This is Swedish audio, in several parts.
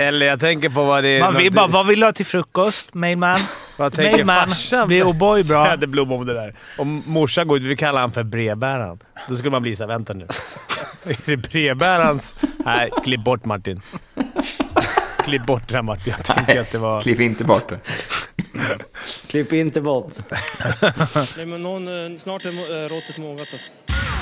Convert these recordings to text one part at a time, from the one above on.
Eller jag tänker på vad det är... Man vill bara, vad vill du ha till frukost? Mailman? Vad tänker Mailman. farsan? Blir O'boy bra? Säderblom om det där. Om morsan går ut, vi kallar han för brevbäraren. Då skulle man bli såhär, vänta nu. är det brevbärarens... Nej, klipp bort Martin. klipp bort det här Martin. Jag tänkte att det var... Klipp inte bort det. Klipp inte bort. Nej, men någon, eh, snart är eh, råttet mogat alltså.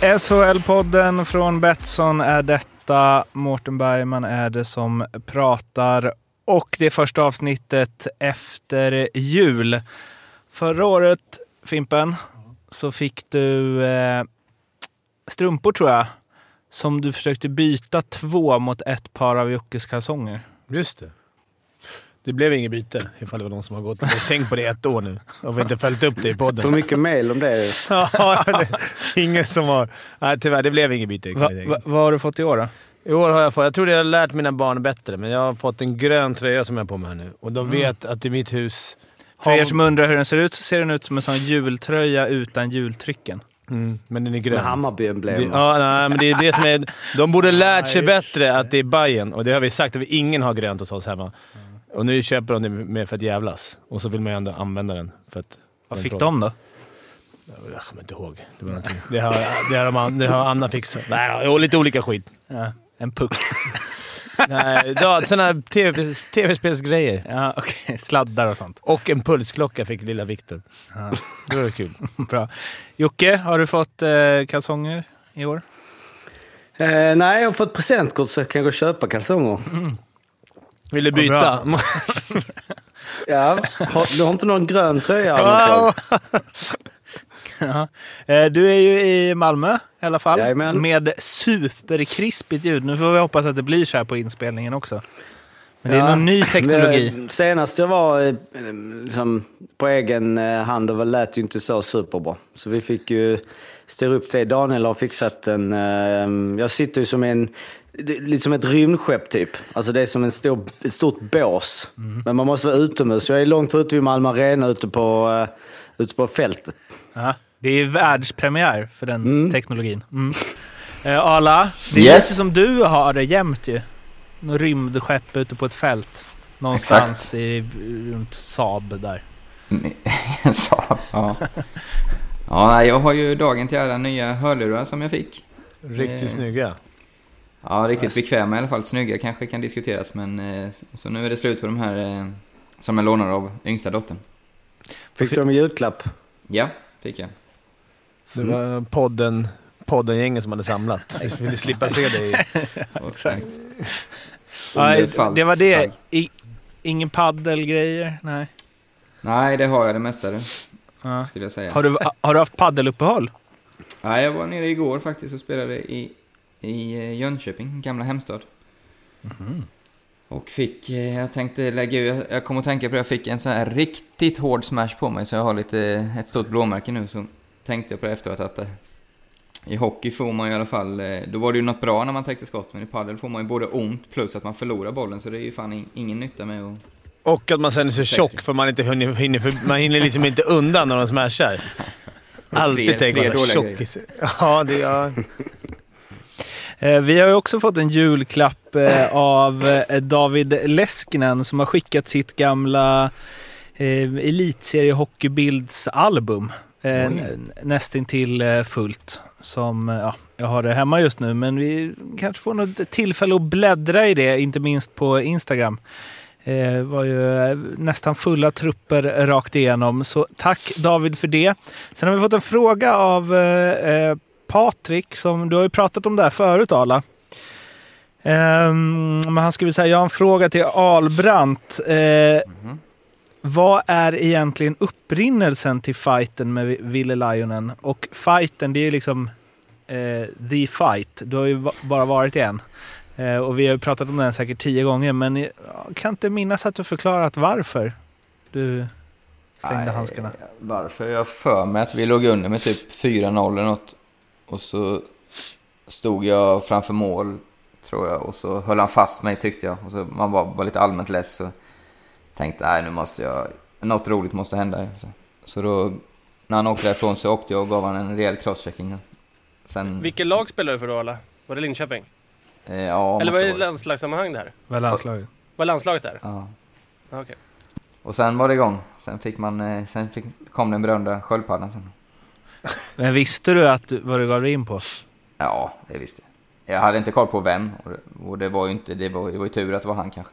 SHL-podden från Betsson är detta. Mårten Bergman är det som pratar. Och det är första avsnittet efter jul. Förra året, Fimpen, så fick du eh, strumpor tror jag. Som du försökte byta två mot ett par av Jockes kalsonger. Just det. Det blev inget byte ifall det var någon som har gått och tänkt på det ett år nu och vi inte följt upp det i För podden. mycket mail om det. Ja, det ingen som har... Nej, tyvärr. Det blev inget byte. Va, va, vad har du fått i år då? I år har jag fått... Jag tror det har lärt mina barn bättre, men jag har fått en grön tröja som jag har på mig här nu. Och de vet att i mitt hus... För er som undrar hur den ser ut så ser den ut som en sån jultröja utan jultrycken. Mm, men den är grön. Med Hammarby-emblem. Ja, nej, men det är det som är... De borde lärt sig bättre att det är Bayern och det har vi sagt att vi ingen har grönt hos oss hemma. Och nu köper de det med för att jävlas. Och så vill man ju ändå använda den för att... Vad den fick frågan- de då? Jag kommer inte ihåg. Det var någonting. Det har, det har, de, det har Anna fixat. Nej, lite olika skit. Ja, en puck. Nej, ja, sådana TV tv-spelsgrejer. Ja, okej. Sladdar och sånt. Och en pulsklocka fick lilla Viktor. Ja. Det var kul. Bra. Jocke, har du fått eh, kalsonger i år? Eh, nej, jag har fått presentkort så jag kan gå och köpa kalsonger. Vill du byta? Ja, har, du har inte någon grön tröja? Ja. Eh, Du är ju i Malmö i alla fall. Jajamän. Med superkrispigt ljud. Nu får vi hoppas att det blir så här på inspelningen också. Men det är Ja, någon ny teknologi. men Senast jag var eh, liksom, på egen eh, hand, och lät ju inte så superbra. Så vi fick ju styra upp det. Daniel har fixat en... eh, Jag sitter ju som en... det är Lite som ett rymdskepp typ. Alltså det är som en stor, ett stort bås. Mhm. Men man måste vara utomhus. Jag är långt ute vid Malmö Arena ute på, eh, ute på fältet. Ja. Det är världspremiär för den Mm. teknologin. Mm. Eh, Arla, det är Yes. lite som du har det jämt ju. Något rymdskepp ute på ett fält. Någonstans i, runt Saab där. Så, ja. Ja, nej, jag har ju dagen till ära nya hörlurar som jag fick. Riktigt Eh. snygga. Ja, riktigt bekväma i alla fall. Snygga kanske kan diskuteras, men eh, så nu är det slut på de här eh, som jag lånar av yngsta dottern. Fick du dem i julklapp? Ja, fick jag. För det var podden, podden-gängen som hade samlat. Vi ville slippa se dig. Exakt. Ja, det var det. I, ingen paddelgrejer? Nej. Nej, det har jag det mesta du, Ja. skulle jag säga. Har, du, har du haft paddeluppehåll? Ja, jag var nere igår faktiskt och spelade i, i eh, Jönköping, gamla hemstad. Och fick, eh, jag tänkte lägga ut, jag kom att tänka på det, jag fick en sån här riktigt hård smash på mig så jag har lite, ett stort blåmärke nu. Så tänkte jag på det efteråt att eh, i hockey får man i alla fall, då var det ju något bra när man täckte skott, men i padel får man ju både ont plus att man förlorar bollen så det är ju fan in, ingen nytta med att... Och att man sen är så tjock för man inte hinner, hinner, för, man hinner liksom inte undan när de smashar. Alltid tänker man tjockis. Ja, det... Ja. Eh, Vi har ju också fått en julklapp eh, av eh, David Leskinen som har skickat sitt gamla eh, elitseriehockeybilds-album. Eh, n- nästintill eh, fullt. Som, eh, ja, jag har det hemma just nu, men vi kanske får något tillfälle att bläddra i det, inte minst på Instagram. Det var ju eh, nästan fulla trupper rakt igenom, så tack David för det. Sen har vi fått en fråga av eh, eh, Patrik, som du har ju pratat om det här förut Arla. Ehm, men han så här, jag har en fråga till Albrandt. Eh, Vad är egentligen upprinnelsen till fighten med Ville Lionen? Och fighten, det är ju liksom eh, the fight. Du har ju bara varit i en. Eh, och vi har ju pratat om den säkert tio gånger, men jag kan inte minnas att du förklarat varför du stängde Nej, handskarna. Varför? Jag för mig att vi låg under med typ 4-0 eller något. Och så stod jag framför mål, tror jag. Och så höll han fast mig tyckte jag. Och så man var, var lite allmänt less. Så tänkte nej nu måste jag, något roligt måste hända. Så, så då, när han åkte därifrån så åkte jag och gav honom en rejäl crosschecking. Sen, Vilket lag spelar du för då alla? Var det Linköping? eh, ja, Eller var det landslagssammanhang det här? Var landslaget? Var landslaget där? Ja. Okej. Och sen var det igång. Sen, fick man, eh, sen fick, kom den berömda sköldpaddan sen. Men visste du att, du- vad du gav dig in på? Ja, det visste jag. Jag hade inte koll på vem. Och det, och det var ju inte, det var, det var ju tur att det var han kanske.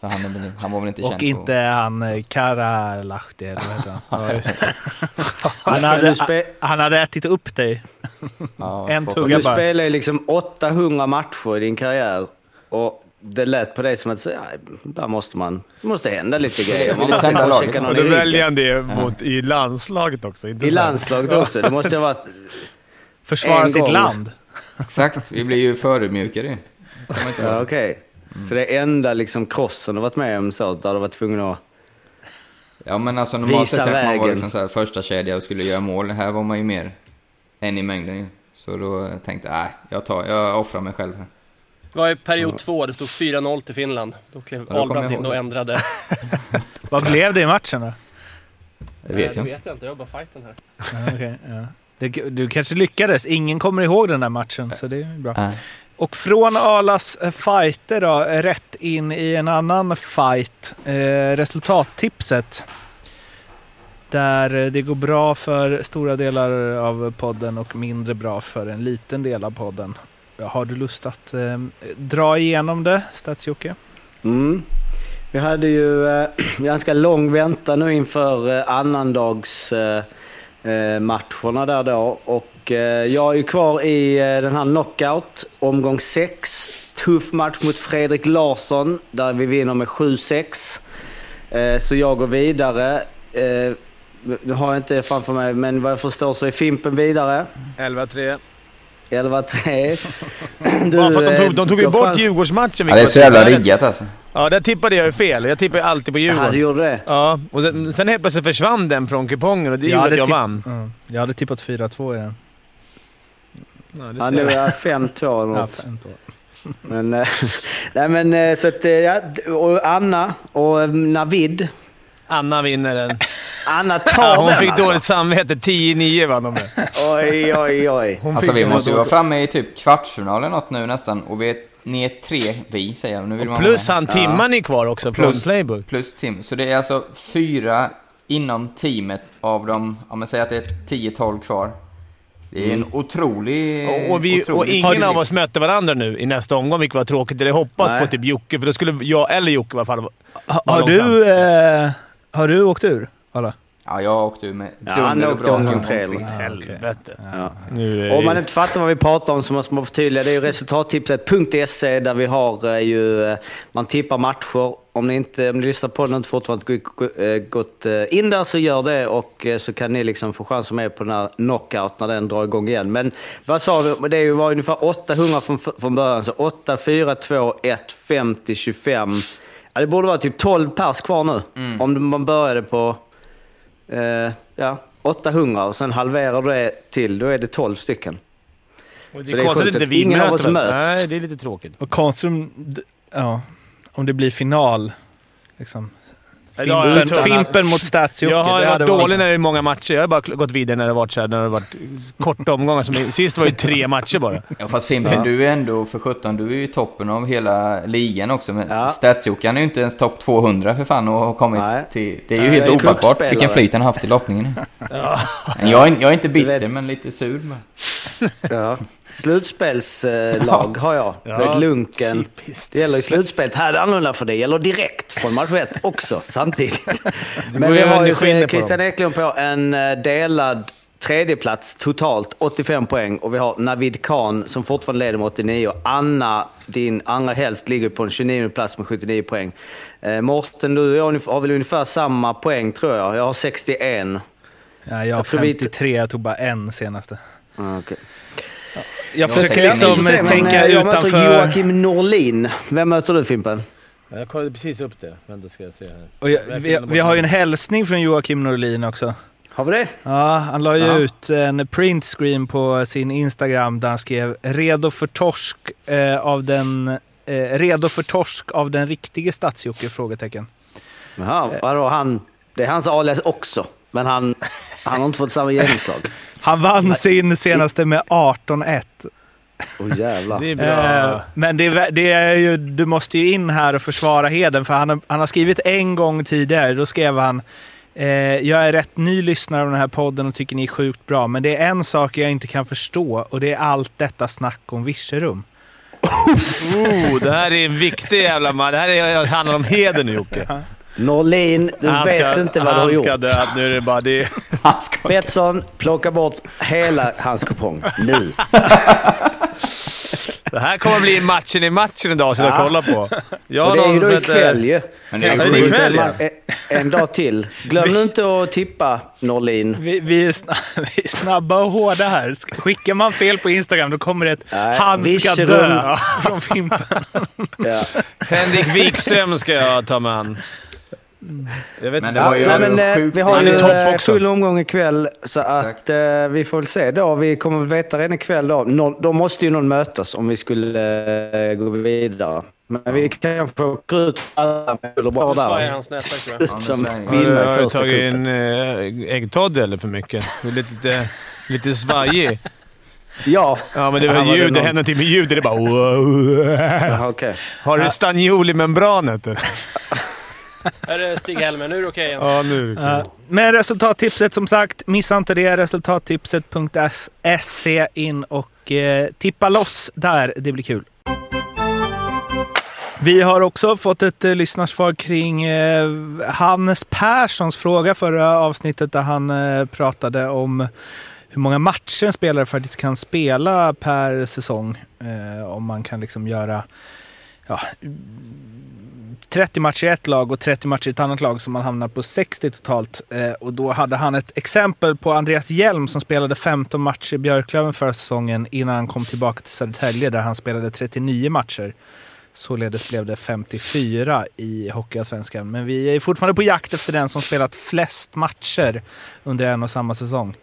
För han, han var väl inte känd Och inte på... han eh, Karalahti, eller vad heter han? Ja, just det. Han Du hade, han hade ätit upp dig. Ja, en tugga Du bara. spelar ju liksom 800 matcher i din karriär. Och det lät på dig som att säga, där måste man, det måste hända lite grejer. Man måste tända Och då väljer han det mot, i landslaget också. Inte I landslaget också. Det måste ha varit... Försvara sitt gång. land. Exakt, vi blir ju förödmjukade Ja. Okej. Så det är enda liksom crossen du varit med om så, där du varit tvungen att... Ja men alltså normalt sett kanske man var liksom så här första kedja och skulle göra mål. Här var man ju mer en i mängden ju. Så då tänkte jag, nej, jag, tar, jag offrar mig själv här. Det var i period två, det stod 4-0 till Finland. Då klev jag in och det. ändrade. Vad blev det i matchen då? Det vet jag det inte. vet jag inte, jag har bara fighten här. Ja, okej, ja. Det, du kanske lyckades. Ingen kommer ihåg den där matchen, så det är bra. Nej. Och från Alas eh, fighter då, eh, rätt in i en annan fight. Eh, resultattipset. Där eh, det går bra för stora delar av podden och mindre bra för en liten del av podden. Har du lust att eh, dra igenom det, Stats-Jocke? Mm. Vi hade ju eh, ganska lång väntan nu inför eh, annandags eh, eh, matcherna där då. Och eh, jag är ju kvar i eh, den här knockout, omgång 6. Tuff match mot Fredrik Larsson där vi vinner med 7-6. Eh, så jag går vidare. Eh, nu har jag inte framför mig, men vad jag förstår så är Fimpen vidare. 11-3. 11-3. Bara för att de tog, de tog ju bort fanns- Djurgårdsmatchen. Ja, det är så jävla riggat alltså. Ja, där tippade jag ju fel. Jag tippar ju alltid på Djurgården. du gjorde det? Ja, och sen, sen helt plötsligt försvann den från kupongen och det gjorde att jag vann. Mm. Jag hade tippat 4-2 i den. Ja, Ja, nu är jag. jag 5-2 eller Ja, något. Men, eh, nej men eh, så att, eh, ja, och Anna och eh, Navid. Anna vinner den. Anna tar Ja, hon den fick alltså. dåligt samvete. 10-9 vann de med. Oj, oj, oj. Hon Alltså vi måste ju vara framme i typ kvartsfinal eller något nu nästan. Och vi är, ni är tre, vi säger jag. Nu vill man Plus han Timman är kvar också från Plus- Playbook. Plus Tim. Så det är alltså fyra inom teamet av de, om man säger att det är 10-12 kvar. Det är en otrolig... Och, och, vi, otrolig och ingen av oss mötte varandra nu i nästa omgång, vilket var tråkigt. Jag hoppas Nej. på typ Jocke, för då skulle jag eller Jocke i alla fall har, långt du, eh, har du åkt ur? Alla? Ja, jag åkte ju med Ja, han dunder och åkte brak omgång tre, eller? Helvete. Ja. Nu är Om man inte fattar vad vi pratar om så måste man förtydliga. Det är ju resultattipset.se där vi har eh, ju, eh, man tippar matcher. Om ni, inte, om ni lyssnar på den och inte fortfarande eh, gått in där så gör det och så kan ni liksom få chans att med på den här knockout när den drar igång igen. Men vad sa du? Det var ungefär 800 från, från början. Så 8, 4, 2, 1, 50, 25. Ja, det borde vara typ 12 pers kvar nu. Mm. Om man började på eh, ja, 800 och sen halverar du det till, då är det 12 stycken. Och det Så är det är konstigt att inte vi ingen av möter oss varandra. möts. Nej, det är lite tråkigt. Och Konsum, d- ja, om det blir final. Liksom. Ja, Fimpen, tror- Fimpen mot Stats-Jocke. Jag har det varit dålig när det är många matcher. Jag har bara gått vidare när det har varit, så här, när det har varit korta omgångar. Som sist var det ju tre matcher bara. Ja, fast Fimpen, du är ändå för 17, du är ju i toppen av hela ligan också. Men Ja. Statsjockan är ju inte ens topp 200 för fan och har kommit Nej. till... Det är ju Nej, helt ofattbart vilken flyt han har haft i lottningen. Men jag, är, jag är inte bitter, men lite sur bara. Ja. Slutspelslag har jag. Ja, Med lunken. typiskt. Det gäller i slutspelet. Här är det annorlunda för det gäller direkt från match 1 också samtidigt. Men vi ju har ju Christian. Eklund på en eh, delad tredjeplats totalt, 85 poäng. Och vi har Navid Khan som fortfarande leder med 89. Och Anna, din andra hälft, ligger på en 29 plats med 79 poäng. Eh, Mårten, du och jag har väl ungefär samma poäng tror jag. Jag har 61. Ja, jag har Jag tror vi- 53, jag tog bara en senaste. Ah, okej. Jag Ja, försöker liksom se, men, tänka eh, jag möter utanför... Joakim Norlin. Vem möter du Fimpen? Jag kollade precis upp det. Vänta ska jag se här. Och jag, vi, vi har ju en hälsning från Joakim Norlin också. Har vi det? Ja, han la ju Ja. ut en printscreen på sin Instagram där han skrev “Redo för torsk eh, av den... Eh, redo för torsk av den riktige Stadsjocke?” frågetecken. Jaha, vadå han? Det är hans alias också. Men han, han har inte fått samma genomslag. Han vann sin senaste med 18-1. Åh jävlar. Det är bra. Eh, men det, är det är ju, du måste ju in här och försvara heden för han har, han har skrivit en gång tidigare. Då skrev han eh, “Jag är rätt ny lyssnare av den här podden och tycker ni är sjukt bra, men det är en sak jag inte kan förstå och det är allt detta snack om Virserum.” Oh, det här är en viktig jävla man. Det här är, handlar om heder nu Jocke. Norlin, du Han vet ska- inte vad du har Han gjort. ska dö. Nu är det bara det. Han ska... Betsson, plocka bort hela hans kupong. Nu. Det här kommer bli matchen i matchen idag, så jag Ja. kollar på. Jag det är ju då ikväll ju. Men det är Ja, det är ikväll, ja. En, en dag till. Glöm nu inte att tippa Norlin. Vi, vi, är sna- vi är snabba och hårda här. Sk- Skickar man fel på Instagram då kommer det ett Nej, “Han ska dö” från Fimpen. Ja. Henrik Wikström ska jag ta med an. Jag vet Men inte. det var ju Nej, men, eh, sjukt. vi har ju eh, också. full omgång ikväll, så Exakt. att eh, vi får väl se då. Vi kommer väl veta redan ikväll då. Nå, då måste ju någon mötas om vi skulle eh, gå vidare. Men vi kanske åker ut alla med eller bra där. hans jag. Ja, Som. Har du, i tagit en äh, äggtoddy eller för mycket? Du är lite, lite, svajig. Ja, Ja, men det var var det ljud. Det hände någonting med ljud. Det är bara... Okej. Har du stannioli-membranet? eller? Här är Stig-Helmer, nu är det okej igen. Ja, nu. är det Eh, kul. Men resultattipset som sagt, missa inte det. Resultattipset.se in och eh, tippa loss där. Det blir kul. Vi har också fått ett eh, lyssnarsvar kring eh, Hannes Perssons fråga förra avsnittet där han eh, pratade om hur många matcher en spelare faktiskt kan spela per säsong. Eh, om man kan liksom göra ja, 30 matcher i ett lag och 30 matcher i ett annat lag så man hamnar på 60 totalt. Eh, och då hade han ett exempel på Andreas Hjelm som spelade 15 matcher i Björklöven förra säsongen innan han kom tillbaka till Södertälje där han spelade 39 matcher. Således blev det 54 i Hockeyallsvenskan. Men vi är fortfarande på jakt efter den som spelat flest matcher under en och samma säsong.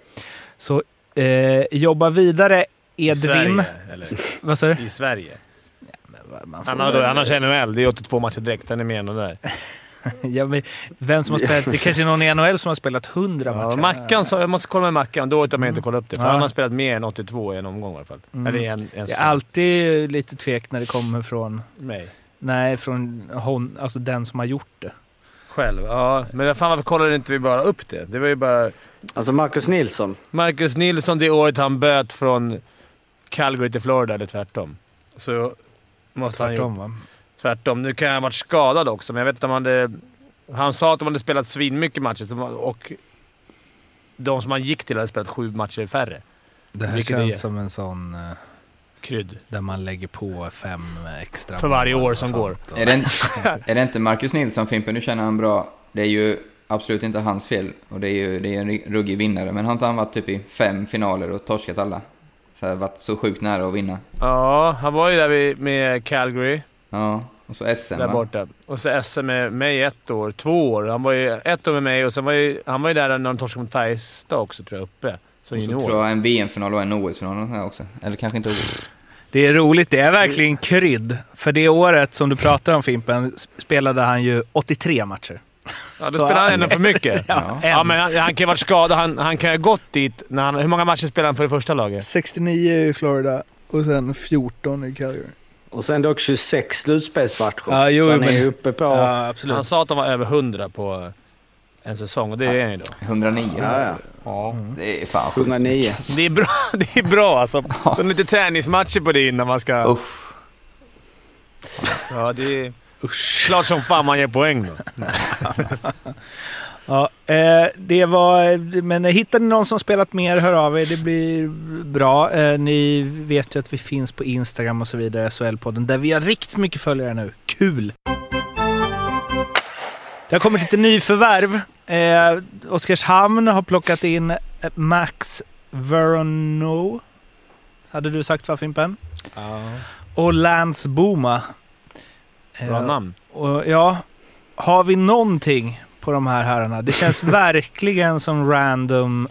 Så eh, jobba vidare I Edvin. Sverige, eller? Vad sa du? I Sverige. Man får Han har, väl- annars NHL. Det är 82 matcher direkt. Han är med där. Ja, men vem som har spelat, det kanske är någon i NHL som har spelat 100 Ja, matcher. Mackan, sa- jag måste kolla med Mackan. Då orkar man inte kolla upp det. För Ja. han har spelat mer än 82 i en omgång i alla fall. Mm. Eller en, en Jag är alltid lite tvek när det kommer från, Mig. nej, från hon, alltså den som har gjort det. Själv? Ja. Men fan varför kollade inte vi bara upp det? Det var ju bara... Alltså Marcus Nilsson. Marcus Nilsson det året han böt från Calgary till Florida, eller tvärtom. Så måste han ju... Tvärtom va? Tvärtom. Nu kan han ha varit skadad också, men jag vet att de hade... Han sa att de hade spelat svinmycket matcher och de som han gick till hade spelat sju matcher färre. Det här Vilket känns är- som en sån eh, Krydd. där man lägger på fem extra För varje år som går. Och- Är det, inte, är det inte Marcus Nilsson, Fimpen, nu känner han bra. Det är ju absolut inte hans fel. Och det är ju det är en ruggig vinnare. Men har inte han varit typ i fem finaler och torskat alla? Så här, varit så sjukt nära att vinna. Ja, han var ju där vid- med Calgary, Ja, och så SM där va? borta. Och så SM med mig ett år, två år. Han var ju ett år med mig och sen var ju, han var ju där när de torskade mot Färjestad också, tror jag, uppe. Som Och så junior. tror jag en VM-final och en OS-final också. Eller kanske inte OS. Det är roligt, det är verkligen krydd. För det året som du pratar om Fimpen spelade han ju 83 matcher. Ja, då spelade han ändå för mycket. Ja. Ja, men han, han kan ju ha varit skadad. Han, han kan ju ha gått dit. När han, hur många matcher spelade han för det första laget? 69 i Florida och sen 14 i Calgary. Och sen dock 26 slutspelsmatcher. Ja, jo, så han är ju uppe på... Ja, Han sa att de var över 100 på en säsong och det är han ju då. 109. Ja, ja. Ja. Det är fan sjukt. 109. Det är bra, det är bra alltså. Så lite träningsmatcher på det innan man ska... Uff. Ja, det är... Klart som fan man ger poäng då. Ja, eh, det var, men hittar ni någon som spelat mer, hör av er. Det blir bra. Eh, ni vet ju att vi finns på Instagram och så vidare, SHL-podden, där vi har riktigt mycket följare nu. Kul! Det har kommit lite nyförvärv. Eh, Oskarshamn har plockat in eh, Max Verono. hade du sagt va Fimpen? Ja. Och Lance Boma. Bra Eh, namn. Och ja, har vi någonting på de här herrarna? Det känns verkligen som random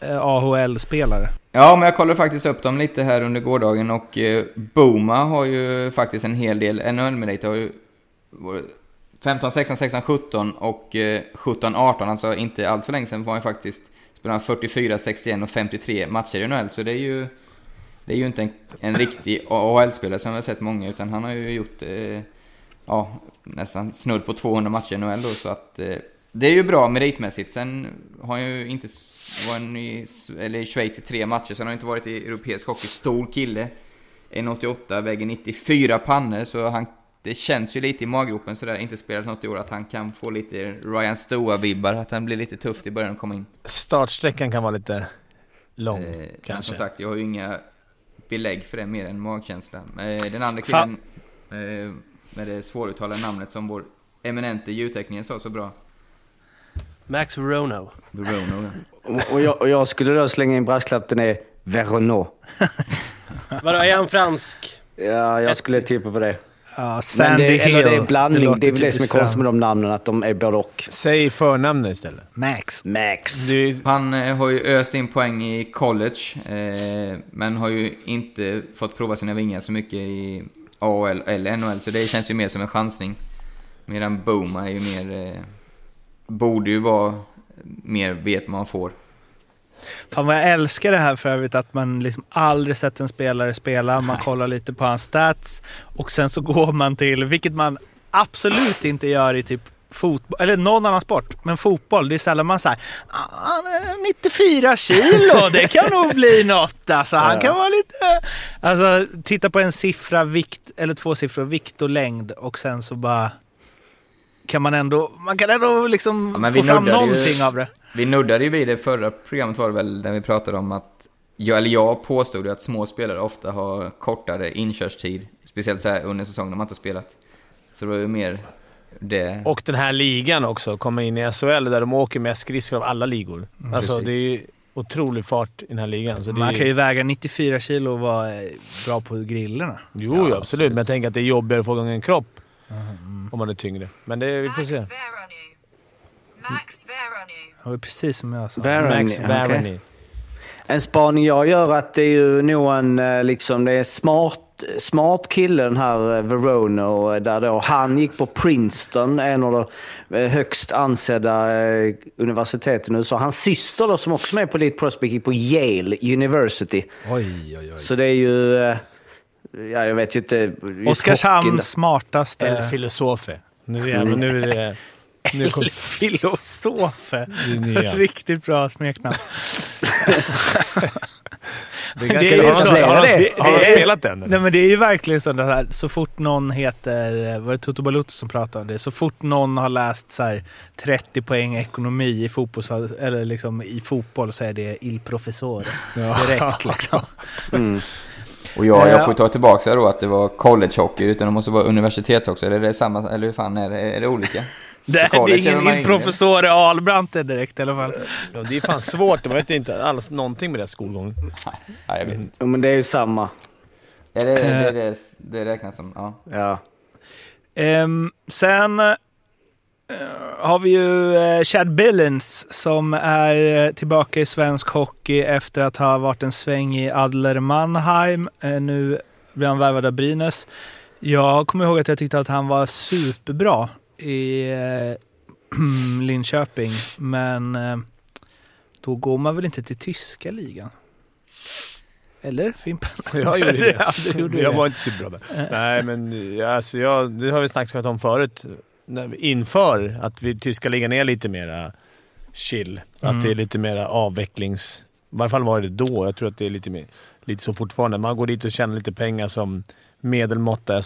eh, AHL-spelare. Ja, men jag kollade faktiskt upp dem lite här under gårdagen och eh, Boma har ju faktiskt en hel del NHL-meriter. Har ju varit 15, 16, 16, 17 och eh, 17, 18. Alltså inte allt för länge sedan var han faktiskt spelade han 44, 61 och 53 matcher i NHL. Så det är ju, det är ju inte en, en riktig AHL-spelare som vi har sett många, utan han har ju gjort eh, ja, nästan snudd på 200 matcher i NHL då, så att eh, det är ju bra meritmässigt. Sen har han ju inte s- var han i, eller i Schweiz i tre matcher, så han har inte varit i europeisk hockey. Stor kille. 1,88, väger 94 pannor, så han, det känns ju lite i maggropen sådär, inte spelat något i år, att han kan få lite Ryan Stoa-vibbar, att han blir lite tufft i början att komma in. Startsträckan kan vara lite lång, Eh, Men kanske. som sagt, jag har ju inga belägg för det mer än magkänsla. Eh, Den andra killen, eh, med det svåruttalade namnet som vår eminente ljudtekniker sa så bra. Max Verono. Verono. Och, och, jag, och jag skulle då slänga in brasklappen är Veronneau. Vadå, är han fransk? Ja, jag skulle tippa på det. Ja, Men Sandy det, Hill. eller det är blandning. låter Det, är väl det som är konstigt med de namnen, att de är både och. Säg förnamnet istället. Max. Max. Det Han eh, har ju öst in poäng i college, eh, men har ju inte fått prova sina vingar så mycket i AHL eller NHL, så det känns ju mer som en chansning. Medan Boma är ju mer... Eh, borde ju vara mer vet vad man får. Fan vad jag älskar det här för övrigt att man liksom aldrig sett en spelare spela. Man kollar lite på hans stats och sen så går man till, vilket man absolut inte gör i typ fotboll, eller någon annan sport, men fotboll, det är sällan man säger "Ah, han är 94 kilo, det kan nog bli något alltså. Han kan vara lite... Alltså titta på en siffra, vikt, eller två siffror, vikt och längd och sen så bara kan man ändå, man kan ändå liksom Ja, få fram nuddade ju- någonting av det. Vi nuddade ju vid det förra programmet var det väl, där vi pratade om att, jag, eller jag påstod ju att små spelare ofta har kortare inkörstid, speciellt så här under säsongen när man inte har spelat. Så det var ju mer det. och den här ligan också, komma in i SHL där de åker mest skridskor av alla ligor. alltså precis. det är ju otrolig fart i den här ligan. Så det Man är, kan ju väga 94 kilo och vara eh, bra på grillorna. Jo, Ja, absolut. absolut. Men jag tänker att det är jobbigare att få igång en kropp om man är tyngre. Men det, vi får se. Max Veronu. Max. Det var precis som jag sa. Varane, Max okej. Varany. En spaning jag gör att det är ju nog en eh, liksom, det är smart, smart kille den här eh, Verono. eh, Där då han gick på Princeton, en av de eh, högst ansedda universiteten i USA. Hans syster då som också är på Elite Prospect gick på Yale University. Oj, oj, oj. Så det är ju... Ja, jag vet ju inte. Oskarshamns smartaste... Eller filosofe. Nu, jävlar, nu är det... Nu kom, Filosofe. Riktigt bra smeknamn. Det Det är ju har, så- har, de, det- har det- spelat den? Nej Eller? men det är ju verkligen så det här, så fort någon heter, var det Toto Balotto som pratade om det? Så fort någon har läst så här 30 poäng ekonomi i fotboll, så- eller liksom i fotboll så är det il professor direkt liksom. Mm. Och jag, Ja. jag får ta tillbaka det då att det var collegehockey, utan det måste vara universitetshockey. Eller är det samma, eller hur fan är det? Är det olika? Det, det är ingen yngre. professor Ahlbrandt det direkt i alla fall. Ja, det är fan svårt. Man vet inte alls någonting med det här skolgången. Ja, jag vet inte. Ja, men det är ju samma. Är det, det, det, det räknas som, ja. Ja. Ehm, sen eh, har vi ju eh, Chad Billings som är eh, tillbaka i svensk hockey efter att ha varit en sväng i Adler Mannheim. Eh, nu blir han värvad av Brynäs. Jag kommer ihåg att jag tyckte att han var superbra i eh, Linköping, men eh, då går man väl inte till tyska ligan? Eller Fimpen? Jag gjorde det. Ja, gjorde jag det. var inte så bra där. Nej, men ja, alltså, jag, det har vi snackat om förut. När vi- Inför att vi tyska ligan är lite mera chill. Mm. Att det är lite mera avvecklings... I varje fall var det då. Jag tror att det är lite, mer, lite så fortfarande. Man går dit och tjänar lite pengar som medelmåtta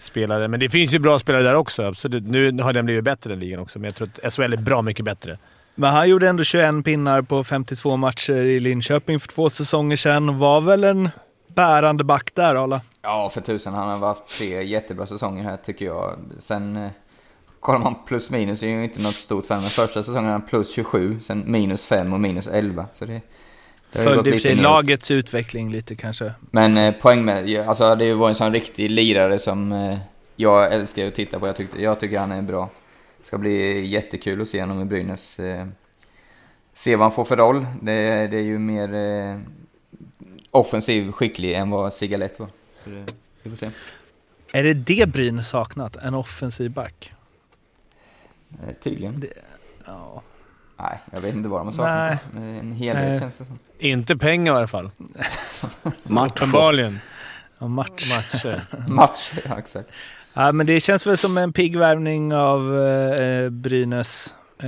SHL-spelare. Men det finns ju bra spelare där också. Absolut. Nu har den blivit bättre, den ligan också, men jag tror att SHL är bra mycket bättre. Men han gjorde ändå 21 pinnar på 52 matcher i Linköping för två säsonger sedan. Var väl en bärande back där, Arla? Ja, för tusen. Han har varit tre jättebra säsonger här tycker jag. Sen eh, kollar man plus minus är ju inte något stort fan. Men första säsongen har han plus 27, sen minus 5 och minus 11. Så det, Det Följde i och för sig lagets utveckling lite kanske. Men eh, poäng med, alltså det var en sån riktig lirare som eh, jag älskar att titta på. Jag, tyckte, jag tycker han är bra. Det ska bli jättekul att se honom i Brynäs. Eh, se vad han får för roll. Det, det är ju mer eh, offensiv skicklig än vad Sigalett var. Så det, vi får se. Är det det Brynäs saknat? En offensiv back? Eh, tydligen. Ja. Nej, jag vet inte vad de har saknat. Men En helhet Nej. känns det som. Inte pengar i alla fall. Matcher. Uppenbarligen. Ja, match. Matcher. Match, ja, exakt. Ja, men det känns väl som en pigg värvning av eh, Brynäs. Eh,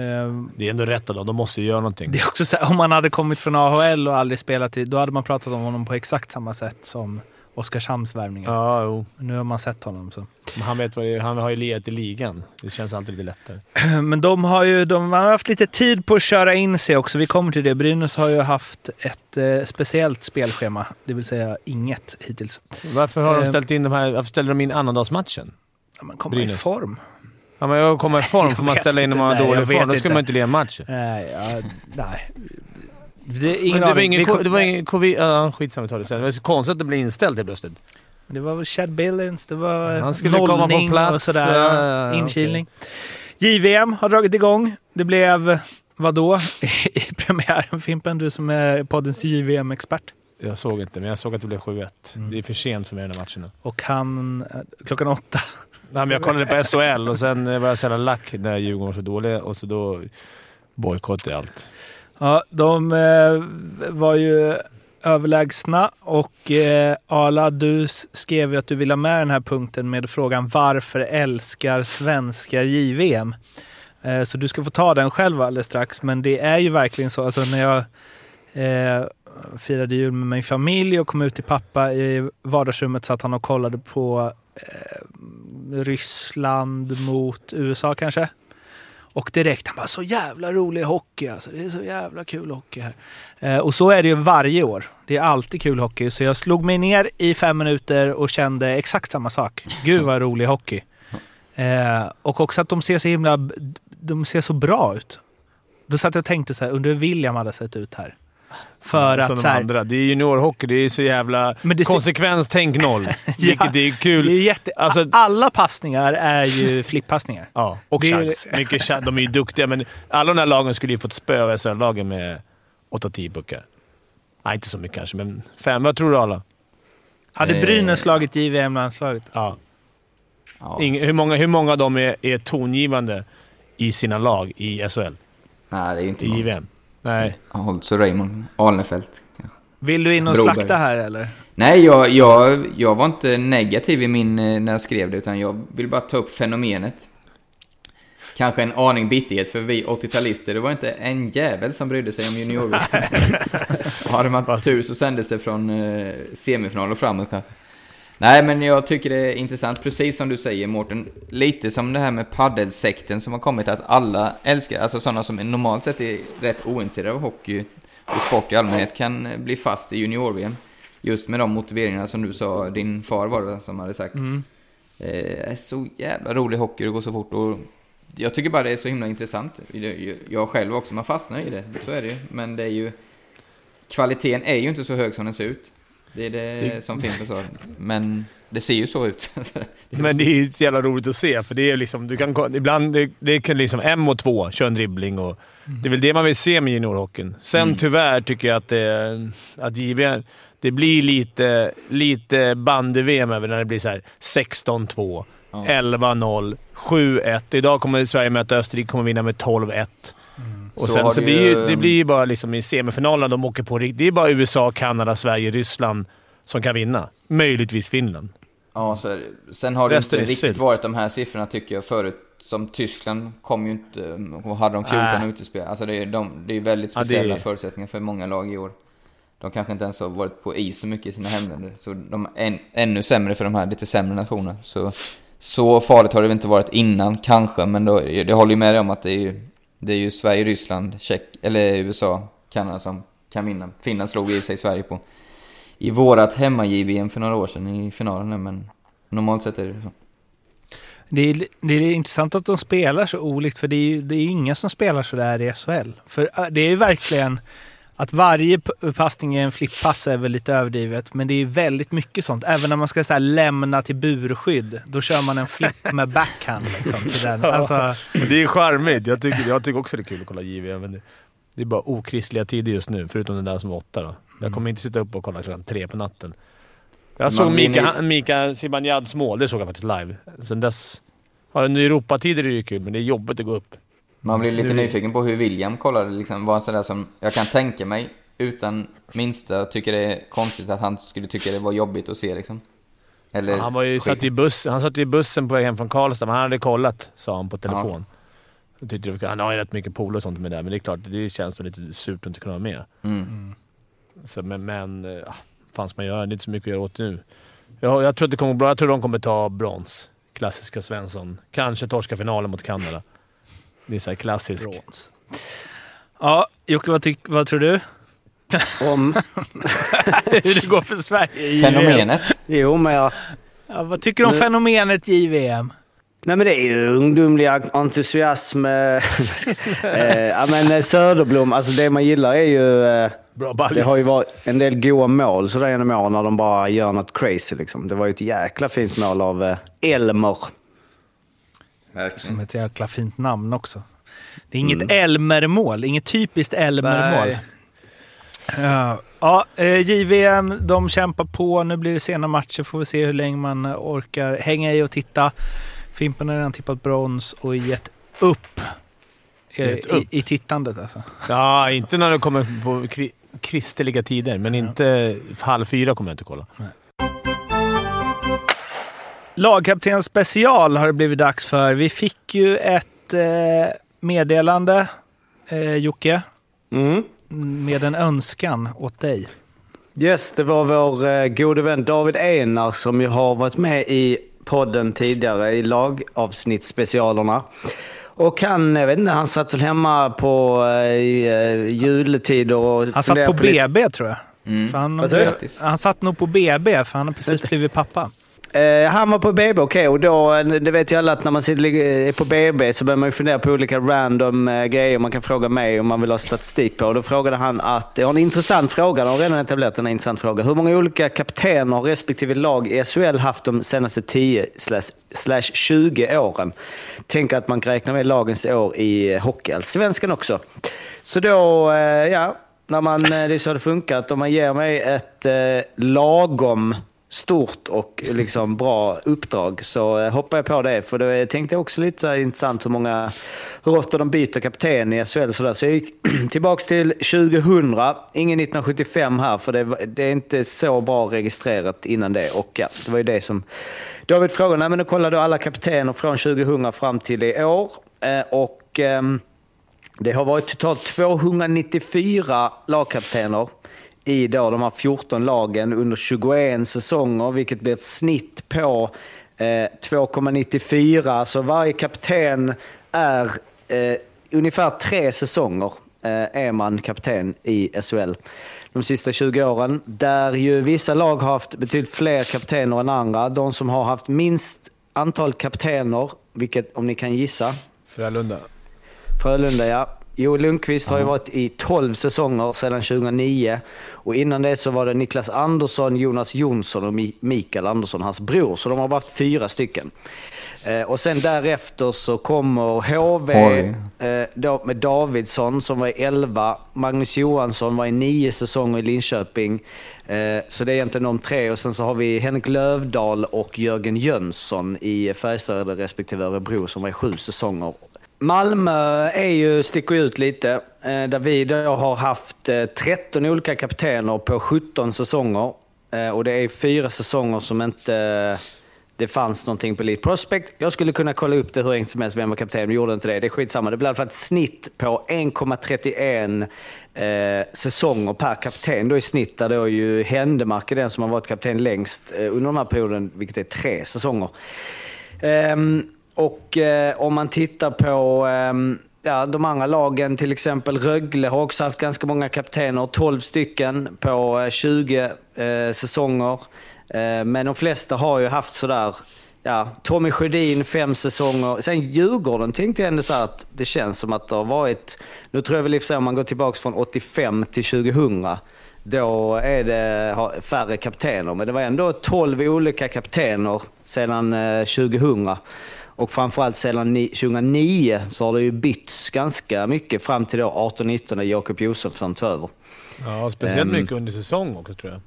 Det är ändå rätt dem. De måste ju göra någonting. det är också så här, om man hade kommit från AHL och aldrig spelat i, då hade man pratat om honom på exakt samma sätt som Oskarshamns värvningar. Ja, jo. Nu har man sett honom så. Men han, vet vad det han har ju legat i ligan. Det känns alltid lite lättare. Men de har ju de har haft lite tid på att köra in sig också. Vi kommer till det. Brynäs har ju haft ett eh, speciellt spelschema, det vill säga inget hittills. Varför har de Eh. ställt in de här... Varför ställer de in annandagsmatchen? Ja, man kommer i Brynäs. form. Ja, men jag kommer i form. Får man ställa in om man har dålig form? Då ska inte. man inte leda matchen. Nej, ja, nej. Det, ingen det var aning. ingen, det var ingen covid... Ja, skitsamma, vi tar det sen. Det var så konstigt att det blev inställt helt plötsligt. Det var väl Chad Billings, det var Han skulle komma på plats, och sådär. ja, Inkilning. JVM har dragit igång. Det blev, vad då i premiären Fimpen? Du som är poddens JVM-expert. Jag såg inte, men jag såg att det blev 7-1. Mm. Det är för sent för mig den här matcherna. Och han, eh, klockan åtta. Nej, men jag kollade på SHL och sen var jag så jävla lack när Djurgården var så dåliga och så då bojkottade jag allt. Ja, de eh, var ju överlägsna och eh, Arla, du skrev ju att du ville ha med den här punkten med frågan varför älskar svenskar JVM? Eh, så du ska få ta den själv alldeles strax, men det är ju verkligen så. Alltså när jag eh, firade jul med min familj och kom ut till pappa i vardagsrummet satt han och kollade på eh, Ryssland mot USA kanske. Och direkt, han bara så jävla rolig hockey alltså. Det är så jävla kul hockey här. Eh, och så är det ju varje år. Det är alltid kul hockey. Så jag slog mig ner i fem minuter och kände exakt samma sak. Gud vad rolig hockey. Eh, och också att de ser så himla... De ser så bra ut. Då satt jag och tänkte så här, undrar hur William hade sett ut här. För Som att de så här, andra. Det är juniorhockey. Det är så jävla... Men det ser- Konsekvenstänk noll. Vilket är kul. det är jätte, Alltså- alla passningar är ju flippassningar. Ja, och Det är- chans. Mycket chans. De är ju duktiga, men alla de där lagen skulle ju fått spö av SHL-lagen med 8-10 puckar. Nej, inte så mycket kanske, men fem. Vad tror du alla? Hade Eh. Brynäs slagit JVM-landslaget? Ja. Ja. Ing, hur, många, hur många av dem är, är tongivande i sina lag i SHL? Nej, det är ju inte I många. JVM? Nej. Holtz och Raymond Alnefelt. Vill du in och Broberg. slakta här eller? Nej, jag, jag, jag var inte negativ i min, eh, när jag skrev det, utan jag vill bara ta upp fenomenet. Kanske en aning bitterhet för vi 80-talister, det var inte en jävel som brydde sig om junior Hade man tur så sändes det från eh, semifinal och framåt kanske. Nej, men jag tycker det är intressant, precis som du säger Mårten. Lite som det här med paddelsekten som har kommit, att alla älskar, alltså sådana som normalt sett är rätt ointresserade av hockey och sport i allmänhet kan eh, bli fast i junior-VM. Just med de motiveringarna som du sa, din far var det som hade sagt. Mm. Eh, är så jävla rolig hockey, det går så fort. Och jag tycker bara det är så himla intressant. Jag- Jag själv också, man fastnar i det. Så är det ju. Men det är ju... Kvaliteten är ju inte så hög som den ser ut. Det är det, Det- som Fimpen sa. Men det ser ju så ut. Men det är ju så jävla roligt att se, för det är liksom... Du kan, ibland det, det kan liksom en mot två köra en dribbling och... Det är väl det man vill se med juniorhockeyn. Sen Mm. tyvärr tycker jag att, det, att JVM, det blir lite, lite bandy-VM över när det blir så här 16-2, Ja. 11-0, 7-1. Idag kommer Sverige möta Österrike kommer vinna med 12-1. Och Så sen så det blir ju, det blir ju bara liksom i semifinalerna de åker på Det är bara USA, Kanada, Sverige, Ryssland som kan vinna. Möjligtvis Finland. Ja, så är det. Sen har det Resten inte riktigt varit de här siffrorna tycker jag förut. Som Tyskland kom ju inte... och Hade de 14 Nej. utespel. Alltså det är, de, det är väldigt Ja, speciella är- förutsättningar för många lag i år. De kanske inte ens har varit på is så mycket i sina hemländer. Så de är än, ännu sämre för de här lite sämre nationerna. Så, så farligt har det väl inte varit innan kanske, men då, det håller ju med dig om att det är det är ju Sverige, Ryssland, Tjeck, eller USA, Kanada som kan vinna. Finland slog i sig Sverige på i vårat hemma-JVM för några år sedan i finalen, men normalt sett är det så. Det är, det är intressant att de spelar så olikt, för det är ju det är inga som spelar så där i SHL. För äh, det är ju verkligen... Att varje passning är en flippass är väl lite överdrivet, men det är väldigt mycket sånt. Även när man ska så här, lämna till burskydd, då kör man en flip med backhand. Liksom, till den. Alltså, Men det är charmigt. Jag tycker, jag tycker också det är kul att kolla JVM, men det, det är bara okristliga tider just nu, förutom den där som var åtta. Då. Jag kommer inte sitta upp och kolla klockan tre på natten. Jag Man såg Mika, Mika Zibanejad's mål. Det såg jag faktiskt live. Sen dess... Ja, under Europatider är det ju kul, men det är jobbigt att gå upp. Man blir lite nyfiken på hur William kollade, liksom, var sådär som jag kan tänka mig utan minsta tycker det är konstigt att han skulle tycka det var jobbigt att se liksom. Eller han var ju skit. satt i, buss, han satt i bussen på väg hem från Karlstad, men han hade kollat, sa han på telefon. Jag tyckte han har ju rätt mycket polare och sånt med det, men det är klart, det känns nog lite surt att inte kunna vara med. Mm. Så, men, men eh, ah, fan ska man göra? Det är inte så mycket att göra åt nu. Jag, jag tror att det kommer bra. Jag tror de kommer ta brons. Klassiska Svensson. Kanske torska finalen mot Kanada. Det är så här klassisk. brons. Ja, Jocke, vad, tyck, vad tror du? Om... Hur det går för Sverige i Fenomenet. Jo, men jag... Ja, vad tycker du om Nu- fenomenet JVM? Nej men det är ju ungdomlig entusiasm. eh, eh, ja men eh, Söderblom, alltså det man gillar är ju... eh, Bra Det har ju varit en del goa mål sådär genom åren när de bara gör något crazy liksom. Det var ju ett jäkla fint mål av eh, Elmer. Som Verkligen. ett jäkla fint namn också. Det är inget Elmer-mål, inget typiskt Elmer-mål. Nej. Ja, eh, JVM, de kämpar på. Nu blir det sena matcher. Får vi se hur länge man orkar hänga i och titta. Fimpen har redan tippat brons och gett upp. eh, Gett upp? I, I tittandet alltså. Ja, inte när det kommer på kri- kristliga tider, men inte halv fyra kommer jag inte kolla. Lagkapten special har det blivit dags för. Vi fick ju ett eh, meddelande, eh, Jocke, Mm. med en önskan åt dig. Yes, det var vår eh, gode vän David Enar som ju har varit med i podden tidigare i lagavsnittsspecialerna. Och han, jag vet inte, han satt väl hemma på eh, i, eh, juletider och Han satt på lite- BB tror jag. Mm. För han, han satt nog på BB för han har precis blivit pappa. Eh, han var på BB, okej. Och då, eh, det vet ju alla att när man sitter, är eh, på BB så börjar man ju fundera på olika random eh, grejer man kan fråga mig om man vill ha statistik på. Och då frågade han att, jag har en intressant fråga, de har redan etablerat en intressant fråga. Hur många olika kaptener har respektive lag i SHL haft de senaste 10 slash 20 åren? Tänk att man kan räkna med lagens år i eh, Hockeyallsvenskan också. Så då, eh, ja, när man, det är så det funkar, att om man ger mig ett eh, lagom stort och liksom bra uppdrag så eh, hoppar jag på det. För då tänkte jag också lite så intressant hur många, hur ofta de byter kapten i SHL och sådär. Så jag gick tillbaks till 2000, ingen 1975 här för det, det är inte så bra registrerat innan det. Och ja, det var ju det som David frågade. Nej, men då kollade jag alla kaptener från 2000 fram till i år. Eh, och ehm, det har varit totalt 294 lagkaptener i då de här 14 lagen under 21 säsonger, vilket blir ett snitt på eh, 2,94. Så varje kapten är eh, ungefär tre säsonger eh, är man kapten i SHL de sista 20 åren. Där ju vissa lag har haft betydligt fler kaptener än andra. De som har haft minst antal kaptener, vilket om ni kan gissa, Frölunda. Frölunda, ja. Joel Lundqvist har ju varit i 12 säsonger sedan 2009. Och innan det så var det Niklas Andersson, Jonas Jonsson och Mi- Mikael Andersson, hans bror. Så de har haft fyra stycken. Eh, och sen därefter så kommer HV HV. eh, då med Davidsson som var i 11. Magnus Johansson var i 9 säsonger i Linköping. Eh, så det är egentligen de tre. Och sen så har vi Henrik Lövdahl och Jörgen Jönsson i Färjestad respektive Örebro som var i 7 säsonger. Malmö är ju, sticker ut lite, eh, där vi då har haft eh, 13 olika kaptener på 17 säsonger. Eh, och det är fyra säsonger som inte det fanns någonting på Elite Prospect. Jag skulle kunna kolla upp det hur enkelt som helst, vem var kapten, men gjorde inte det. Det är skitsamma. Det blir i alla fall ett snitt på 1,31 eh, säsonger per kapten. Då i snitt där då ju Händemark är den som har varit kapten längst eh, under den här perioden, vilket är tre säsonger. Ehm, och eh, om man tittar på eh, ja, de andra lagen, till exempel Rögle har också haft ganska många kaptener, 12 stycken på eh, 20 eh, säsonger. Eh, men de flesta har ju haft sådär ja, Tommy Sjödin fem säsonger. Sen Djurgården tänkte jag ändå så här att det känns som att det har varit... Nu tror jag väl i och för sig om man går tillbaka från 85 till 2000, då är det färre kaptener. Men det var ändå 12 olika kaptener sedan eh, 2000. Och framförallt sedan ni- 2009 så har det ju bytts ganska mycket fram till då 18-19 när Jakob Josefsson tog över. Ja, speciellt Ehm. mycket under säsong också tror jag.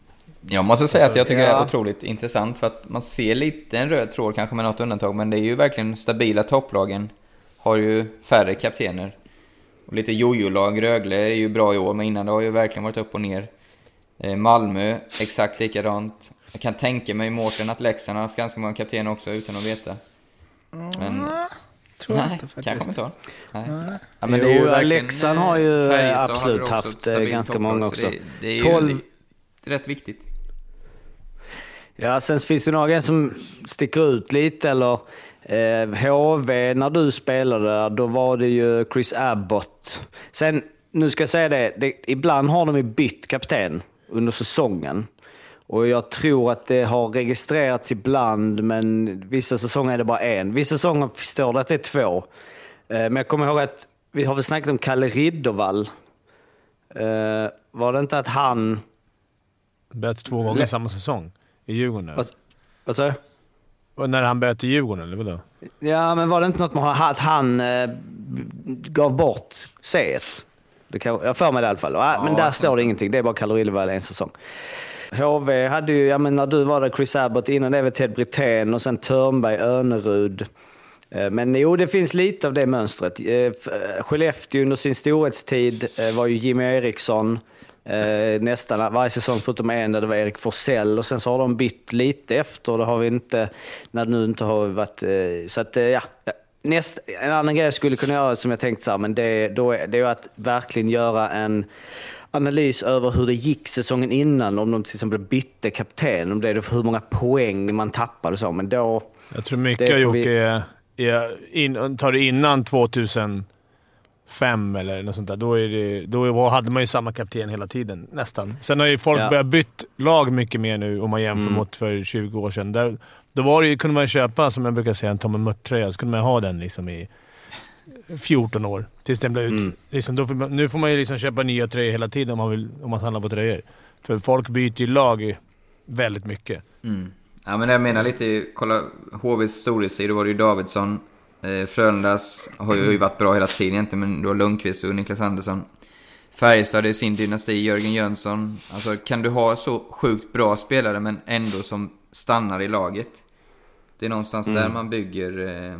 Jag måste säga att jag tycker det Ja. är otroligt intressant för att man ser lite en röd tråd kanske med något undantag, men det är ju verkligen stabila topplagen. Har ju färre kaptener. Och lite jojo-lag. Rögle är ju bra i år, men innan det har ju verkligen varit upp och ner. Eh, Malmö, exakt likadant. Jag kan tänka mig Mårten att Leksand har haft ganska många kaptener också utan att veta. Men... Tror jag Nej, inte faktiskt. kanske inte så. Nej. Ja, Jo, verkligen, Leksand eh, har ju Färjestad absolut haft, eh, ganska många så också. Det, det är ju 12 rätt viktigt. Ja, sen finns det några som sticker ut lite. Eller eh, HV, när du spelade då var det ju Chris Abbott. Sen, nu ska jag säga det, det ibland har de ju bytt kapten under säsongen. Och jag tror att det har registrerats ibland, men vissa säsonger är det bara en. Vissa säsonger står det att det är två. Eh, men jag kommer ihåg att vi har väl snackat om Kalle Riddervall. Eh, var det inte att han... Böts två gånger Le- samma säsong i Djurgården. Vad, vad sa du? När han böt i Djurgården, eller vadå? Ja, men var det inte något med att han eh, gav bort C? Det kan, jag för mig det i alla fall. Ja, men där står det ingenting. Det är bara Kalorillevall en säsong. HV hade ju, ja men när du var där, Chris Abbott, innan det var Ted Brithén och sen Törnberg, Önerud. Eh, Men jo, det finns lite av det mönstret. Eh, eh, Skellefteå under sin storhetstid var ju Jimmy Eriksson. Nästan varje säsong förutom en där det var Erik Forsell och sen så har de bytt lite efter. Det har vi inte, när det nu inte har varit... Så att, ja. Näst, en annan grej jag skulle kunna göra som jag tänkt så här, men det, då är, det är att verkligen göra en analys över hur det gick säsongen innan. Om de till exempel bytte kapten, om det hur många poäng man tappade och så. Men då... Jag tror mycket Det får gjort vi- är, är in, tar det innan 2005 eller något sånt där, då, är det, då hade man ju samma kapten hela tiden nästan. Sen har ju folk Ja. börjat bytt lag mycket mer nu om man jämför Mm. mot för 20 år sedan. Där, då var det ju, kunde man köpa, som jag brukar säga, en Tommy Mört-tröja. Så kunde man ha den liksom i 14 år. Tills den blev ut. Mm. Liksom, får man, nu får man ju liksom köpa nya tröjor hela tiden om man, vill, om man handlar på tröjor. För folk byter ju lag väldigt mycket. Mm. Ja, men jag menar lite, kolla HVs storhetstid, då var det ju Davidsson. Eh, Frölundas har ju varit bra hela tiden egentligen, men då Lundqvist och Niklas Andersson. Färjestad, är sin dynasti, Jörgen Jönsson. Alltså, kan du ha så sjukt bra spelare, men ändå som stannar i laget? Det är någonstans Mm. där man bygger eh,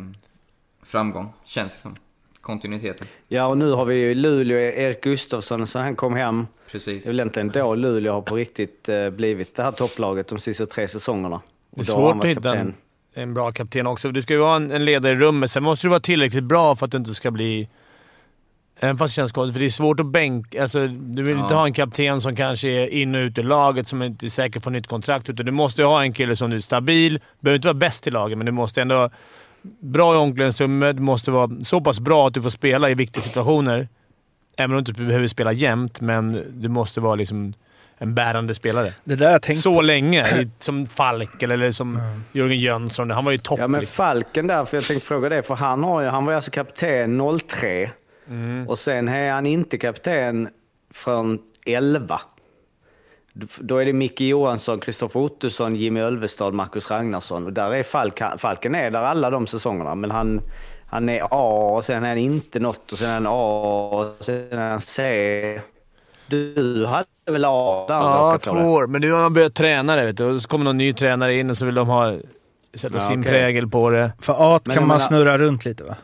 framgång, känns det som. Kontinuiteten. Ja, och nu har vi ju Luleå, Erik Gustafsson, så han kom hem. Precis. Det är väl egentligen då Luleå har på riktigt eh, blivit det här topplaget de sista tre säsongerna. Det är Och har han svårt att hitta en, en bra kapten också. Du ska ju vara en, en ledare i rummet. Sen måste du vara tillräckligt bra för att du inte ska bli... Även fast det känns konstigt, för det är svårt att bänka... Alltså, du vill inte Ja. ha en kapten som kanske är in och ut ur laget, som inte är säker på nytt kontrakt. Utan du måste ju ha en kille som är stabil. behöver inte vara bäst i laget, men du måste ändå vara bra i omklädningsrummet. Du måste vara så pass bra att du får spela i viktiga situationer. Även om du inte behöver spela jämt, men du måste vara liksom en bärande spelare. Det där jag tänkt Så länge. i- Som Falk eller som Jörgen Jönsson. Han var ju topp. Ja, men liksom. Falken där, för jag tänkte fråga det, för han, har ju, han var ju alltså kapten 03 Mm. och sen är han inte kapten från 11. D- Då är det Micke Johansson, Kristoffer Ottosson, Jimmy Ölvestad, Marcus Ragnarsson. Och där är Falk, Falken är där alla de säsongerna, men han, han är A och sen är han inte något och sen är han A och sen är han C. Du hade väl A där? Ja, två år. Men nu har man börjat träna det, vet du. Och så kommer någon ny tränare in och så vill de ha, sätta Ja, sin okej. prägel på det. För A Men kan man menar- snurra runt lite va?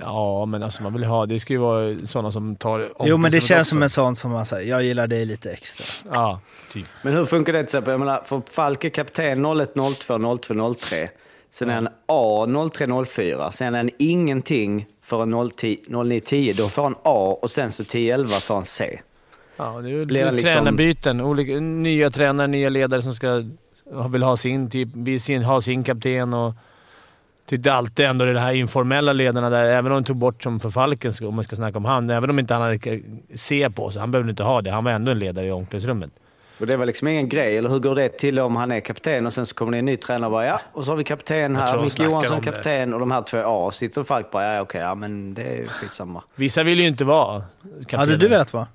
Ja, men alltså man vill ha... Det ska ju vara sådana som tar Jo men det känns som också. en sån som man säger, jag gillar dig lite extra. Ja, typ. Men hur funkar det till exempel? Jag menar, för Falk är kapten 01, 02, 02, 03. Sen är han A 03, 04. Sen är han ingenting förrän 010, 09, 10. Då får han A och sen så 10, 11 får han C. Ja, det är ju Blir liksom- tränarbyten. Olika, nya tränare, nya ledare som ska, vill ha sin, typ, sin, ha sin kapten och... Tyckte alltid ändå det här informella ledarna där, även om de tog bort som för Falken, ska- om man ska snacka om han, även om inte han hade C på sig. Han behövde inte ha det. Han var ändå en ledare i omklädningsrummet. Och det var liksom ingen grej, eller hur går det till om han är kapten och sen så kommer det en ny tränare och bara ja, och så har vi kapten här, Micke Johansson kapten och de här två A. Sitter folk bara ja, okej, ja men det är skitsamma. Vissa vill ju inte vara kaptener. Hade du velat vara?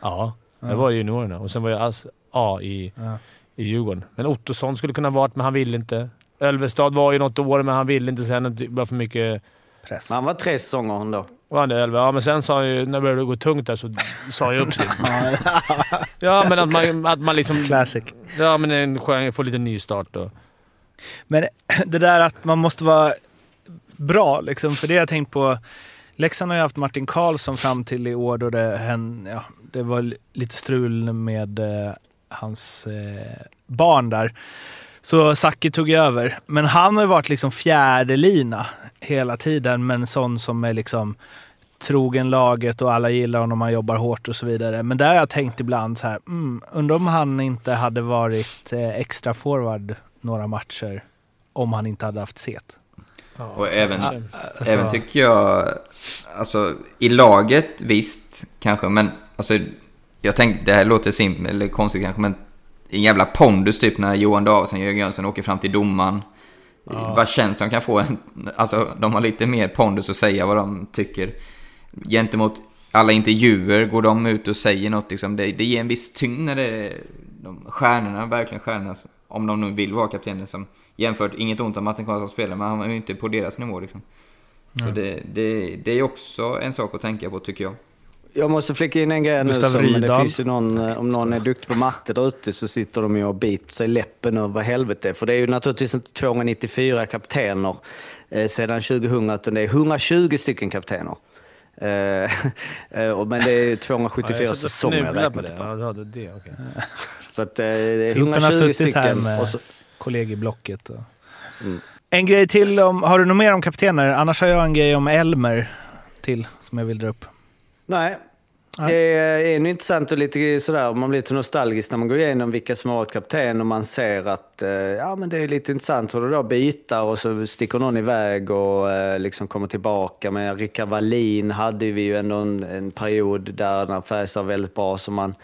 Ja, jag Ja. var i juniorerna och sen var jag alltså A i, Ja. i Djurgården. Men Ottosson skulle kunna varit, men han ville inte. Ölvestad var ju något år, men han ville inte sen. Det var för mycket... Press. Men han var tre säsonger ändå. Var han det? Elva? Ja, men sen sa han ju, när det började gå tungt där så sa han ju upp sig. ja, men att man, att man liksom... Classic. Ja, men en skön, få lite nystart och... Men det där att man måste vara bra, liksom, för det har jag tänkt på. Leksand har ju haft Martin Karlsson fram till i år då det, hän, ja, det var lite strul med eh, hans eh, barn där. Så Sacki tog över. Men han har ju varit liksom fjärde lina hela tiden, men sån som är liksom trogen laget och alla gillar honom, han jobbar hårt och så vidare. Men där har jag tänkt ibland så här, mm, undrar om han inte hade varit eh, extra forward några matcher om han inte hade haft set. Och även, Alltså- även tycker jag, alltså i laget visst, kanske, men alltså jag tänkte, det här låter simpelt eller konstigt kanske, men en jävla pondus typ när Johan Davidsson och Jörgen Jönsson åker fram till domaren. Vad känns som kan få en, alltså de har lite mer pondus att säga vad de tycker. Gentemot alla intervjuer går de ut och säger något liksom, det, det ger en viss tyngd när det är de stjärnorna, verkligen stjärnorna, om de nu vill vara kaptener som jämfört, inget ont om Martin Karlsson spelar, men han var ju inte på deras nivå liksom. Så det, det, det är också en sak att tänka på tycker jag. Jag måste flika in en grej nu. Som, det finns ju någon, eh, om någon är duktig på matte där ute så sitter de ju och biter sig i läppen och vad helvete. För det är ju naturligtvis inte 294 kaptener eh, sedan 2000 utan det är 120 stycken kaptener. Eh, eh, men det är 274 Ja, säsonger jag räknat på. Ja, du hade det. Okej. Så att, eh, det är Fimpen har 120 suttit här stycken. med Och så, kollegieblocket. Och... Mm. En grej till om, har du något mer om kaptener? Annars har jag en grej om Elmer till som jag vill dra upp. Nej, Nej. det är nog intressant och lite sådär, man blir lite nostalgisk när man går igenom vilka som har varit kapten och man ser att eh, ja, men det är lite intressant hur det då byter och så sticker någon iväg och eh, liksom kommer tillbaka. Men Rickard Wallin hade vi ju ändå en, en period där när Färjestad var väldigt bra som man,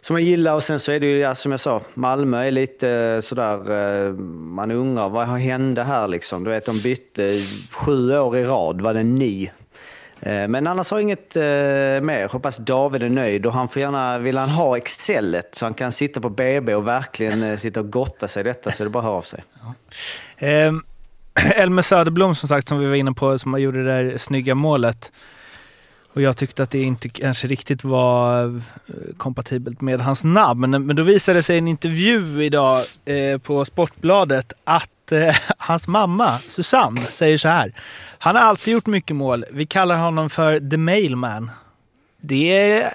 som man gillar. Och sen så är det ju, ja, som jag sa, Malmö är lite eh, sådär, man undrar vad hände här liksom? Du vet, de bytte sju år i rad, var det ny? Eh, men annars har jag inget eh, mer. Hoppas David är nöjd och han får gärna, vill han ha Excelet så han kan sitta på BB och verkligen eh, sitta och gotta sig i detta så är det bara att höra av sig. Ehm, Elmer Söderblom som sagt, som vi var inne på, som gjorde det där snygga målet. Och jag tyckte att det inte kanske riktigt var eh, kompatibelt med hans namn. Men då visade det sig i en intervju idag eh, på Sportbladet att eh, hans mamma, Susanne, säger så här. Han har alltid gjort mycket mål. Vi kallar honom för The Mailman. Det är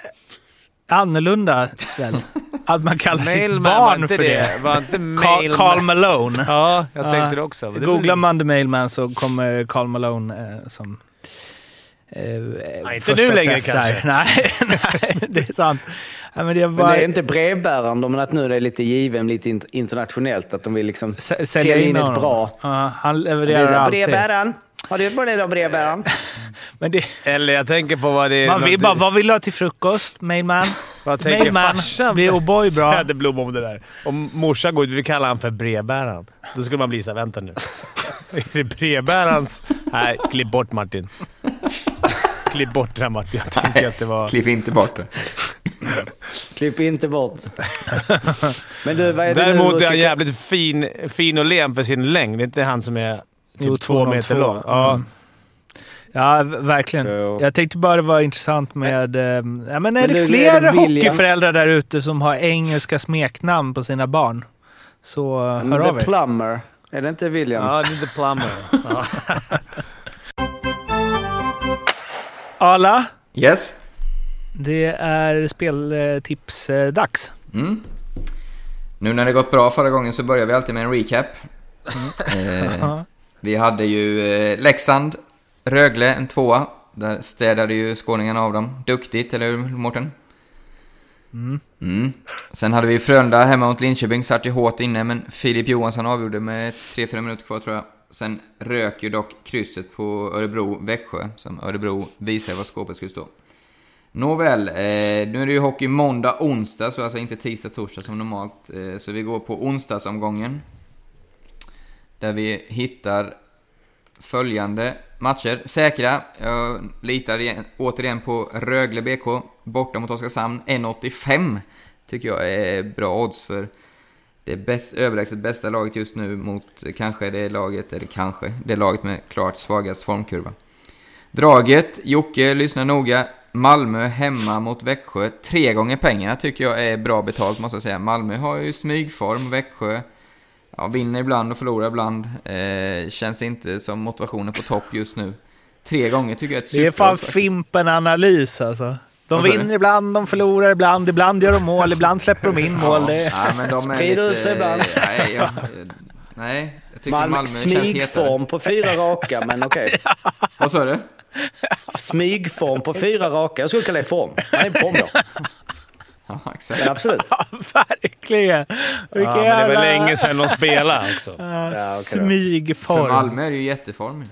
annorlunda väl? Att man kallar sitt barn för det? det. Var inte Carl, Mailman- Carl Malone. Ja, jag Ja. tänkte det också. Det Googlar man The Mailman så kommer Carl Malone eh, som... Eh, Nej, inte nu längre kanske. Nej, nej, det är sant. Ja, men det Men var, det är inte brevbäraren, men att nu är det lite given, lite in- internationellt, att de vill liksom S- sälja in in ett honom. bra... Ja, han Det är levererar alltid. brevbäraren, har du gjort på det då brevbäraren? Men det, Eller jag tänker på vad det är... man vill bara, vad vill du ha till frukost? Mailman? Vad tänker Mailman. farsan? Blir O'boy bra? Söderblom om det där. Om morsan går ut, vi kallar han för brevbäraren. Då skulle man bli såhär, vänta nu. Är det brevbärarens... Nej, klipp bort Martin. Klipp bort det här Martin. Jag tänkte att det var... Klipp inte bort det. Klipp inte bort. Men du, vad är det Däremot nu? är han jävligt fin, fin och len för sin längd. Det är inte han som är typ Jo, två meter lång. Ja. Mm. Ja, v- verkligen. Jag tänkte bara det var intressant med... eh, Ja, men är Men det fler är hockeyföräldrar där ute som har engelska smeknamn på sina barn? Så eh, hör av er. Plumber, är det inte William? Ja, det är The Plumber. Ja. Arla, Yes? det är speltips-dags. Mm. Nu när det gått bra förra gången så börjar vi alltid med en recap. Eh, vi hade ju eh, Leksand, Rögle, en tvåa. Där städade ju skåningarna av dem. Duktigt, eller hur Mårten? Mm. Sen hade vi Frölunda hemma mot Linköping, satt ju hårt inne, men Filip Johansson avgjorde med 3-4 minuter kvar tror jag. Sen rök ju dock krysset på Örebro-Växjö, som Örebro visade var skåpet skulle stå. Nåväl, eh, nu är det ju hockey måndag, onsdag, så alltså inte tisdag, torsdag som normalt. Eh, så vi går på onsdagsomgången. Där vi hittar följande matcher. Säkra, jag litar igen, återigen på Rögle BK, borta mot Oskarshamn. 1,85 tycker jag är bra odds för det bäst, överlägset bästa laget just nu mot kanske det laget, eller kanske, det laget med klart svagast formkurva. Draget, Jocke, lyssna noga. Malmö hemma mot Växjö. Tre gånger pengarna tycker jag är bra betalt måste jag säga. Malmö har ju smygform, Växjö ja, vinner ibland och förlorar ibland. Eh, känns inte som motivationen på topp just nu. Tre gånger tycker jag är ett Det är fan. Fimpen-analys alltså. De vinner ibland, de förlorar ibland, ibland gör de mål, ibland släpper de in mål. Det. Ja, men de Sprider ut sig ibland. Nej, jag, nej, jag tycker Malmö, Malmö, smygform på fyra raka, men okej. Vad sa du? Smygform på fyra raka. Jag skulle kalla det form. Han är en form då. Ja, exakt. Ja, absolut. Verkligen! Vilken Ja, men det är väl jävla- länge sedan de spelade också. Ja, okej då. För Smygform. Malmö är det ju jätteform.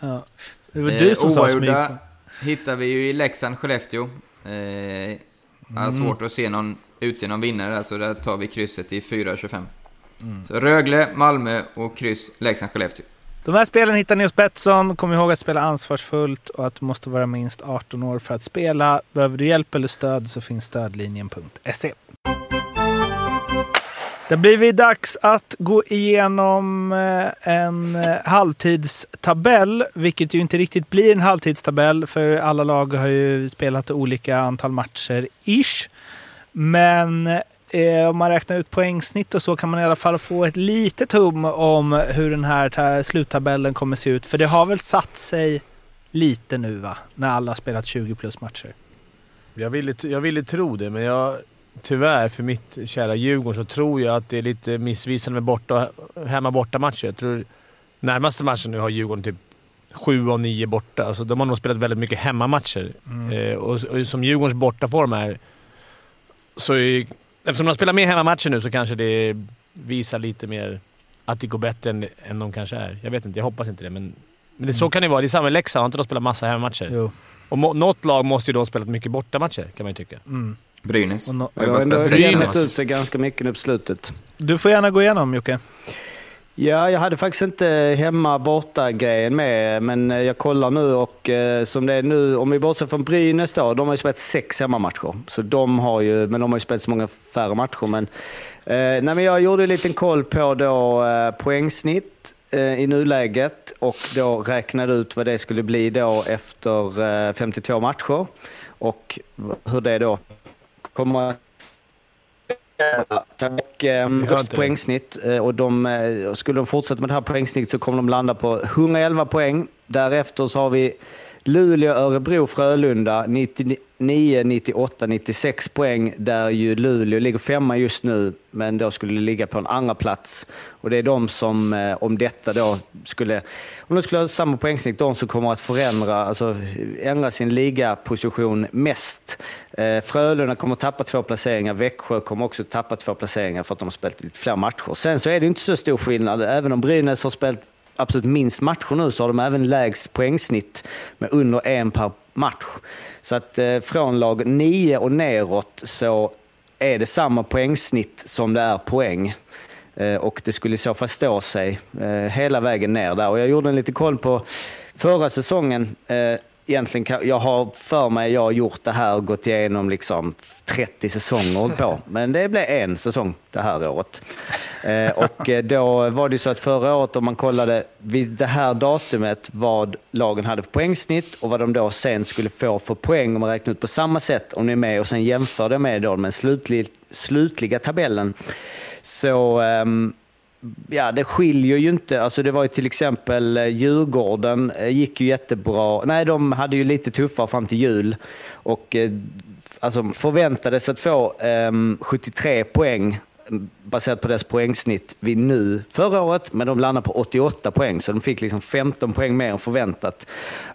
Ja. Det var du som sa smygform. Hittar vi ju i Leksand-Skellefteå. Eh, Mm. har svårt att se någon, utse någon vinnare där, så där tar vi krysset i 4,25. Mm. Så Rögle, Malmö och kryss Leksand-Skellefteå. De här spelen hittar ni hos Betsson. Kom ihåg att spela ansvarsfullt och att du måste vara minst 18 år för att spela. Behöver du hjälp eller stöd så finns stödlinjen.se. Det blir vi dags att gå igenom eh, en eh, halvtidstabell, vilket ju inte riktigt blir en halvtidstabell för alla lag har ju spelat olika antal matcher ish. Men eh, om man räknar ut poängsnitt och så kan man i alla fall få ett litet hum om hur den här sluttabellen kommer se ut. För det har väl satt sig lite nu va? När alla har spelat 20 plus matcher. Jag ville, jag ville tro det, men jag, tyvärr för mitt kära Djurgården så tror jag att det är lite missvisande med borta, hemma-borta-matcher. Jag tror närmaste matchen nu har Djurgården typ sju av nio borta. Alltså, de har nog spelat väldigt mycket hemmamatcher. Eh, och, och som Djurgårdens bortaform är, så är, eftersom de spelar mer hemmamatcher nu så kanske det visar lite mer att det går bättre än, än de kanske är. Jag vet inte, jag hoppas inte det, men, men det, så kan det vara. Det är samma med Leksand, har inte de spelat massa hemmamatcher? Jo. Och må, något lag måste ju då ha spelat mycket bortamatcher, kan man ju tycka. Mm. Brynäs. Och no- har ju Det bara spelat ut sig ganska mycket nu på slutet. Du får gärna gå igenom Jocke. Ja, jag hade faktiskt inte hemma borta grejen med, men eh, jag kollar nu och eh, som det är nu, om vi bortser från Brynäs då, de har ju spelat sex hemmamatcher. Så de har ju, men de har ju spelat så många färre matcher. Men, eh, nej, men jag gjorde en liten koll på då, eh, poängsnitt eh, i nuläget och då räknade ut vad det skulle bli då efter eh, 52 matcher och hur det då kommer och eh, högst poängsnitt. Eh, och de, eh, skulle de fortsätta med det här poängsnittet så kommer de landa på 111 poäng. Därefter så har vi Luleå, Örebro, Frölunda 99, 98, 96 poäng. Där ju Luleå ligger femma just nu, men då skulle det ligga på en andra plats. Och det är de som, eh, om detta då skulle, om de skulle ha samma poängsnitt, de som kommer att förändra, alltså ändra sin ligaposition mest. Eh, Frölunda kommer att tappa två placeringar, Växjö kommer också att tappa två placeringar för att de har spelat lite fler matcher. Sen så är det inte så stor skillnad, även om Brynäs har spelat absolut minst matcher nu så har de även lägst poängsnitt med under en per match. Så att eh, från lag 9 och neråt så är det samma poängsnitt som det är poäng. Eh, och det skulle i så fall stå sig eh, hela vägen ner där. Och jag gjorde en liten koll på förra säsongen. Eh, Egentligen jag har för mig jag har gjort det här och gått igenom liksom 30 säsonger på. Men det blev en säsong det här året. Eh, och eh, då var det så att förra året om man kollade vid det här datumet vad lagen hade för poängsnitt och vad de då sen skulle få för poäng om man räknar ut på samma sätt om ni är med och sen jämför det med då den slutlig, slutliga tabellen. Så ehm, Ja, det skiljer ju inte. Alltså det var ju till exempel eh, Djurgården eh, gick ju jättebra. Nej, de hade ju lite tuffare fram till jul och eh, alltså förväntades att få ehm, 73 poäng baserat på deras poängsnitt vid nu förra året, men de landade på 88 poäng, så de fick liksom 15 poäng mer än förväntat.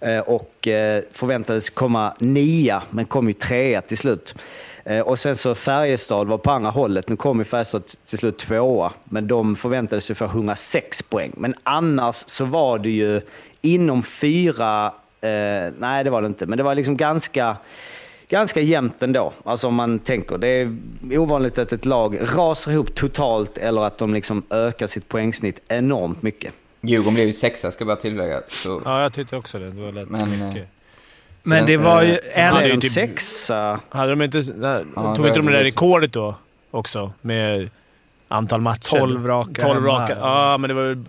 Eh, och eh, förväntades komma nia, men kom ju trea till slut. Eh, Och sen så Färjestad var på andra hållet. Nu kom ju Färjestad till slut tvåa, men de förväntades ju få 106 poäng. Men annars så var det ju inom fyra, eh, nej det var det inte, men det var liksom ganska, ganska jämnt ändå. Alltså om man tänker. Det är ovanligt att ett lag rasar ihop totalt eller att de liksom ökar sitt poängsnitt enormt mycket. Djurgården blev ju sexa, ska jag bara tillägga. Så, Ja, jag tyckte också det. Det var lätt men, eh, mycket. Men det var ju Eh, en... är ju de typ- sexa? Hade de inte... Nej, Ja, tog inte de det där rekordet då också? Med antal matcher? 12 raka 12 hemma. raka. Ja, men det var ju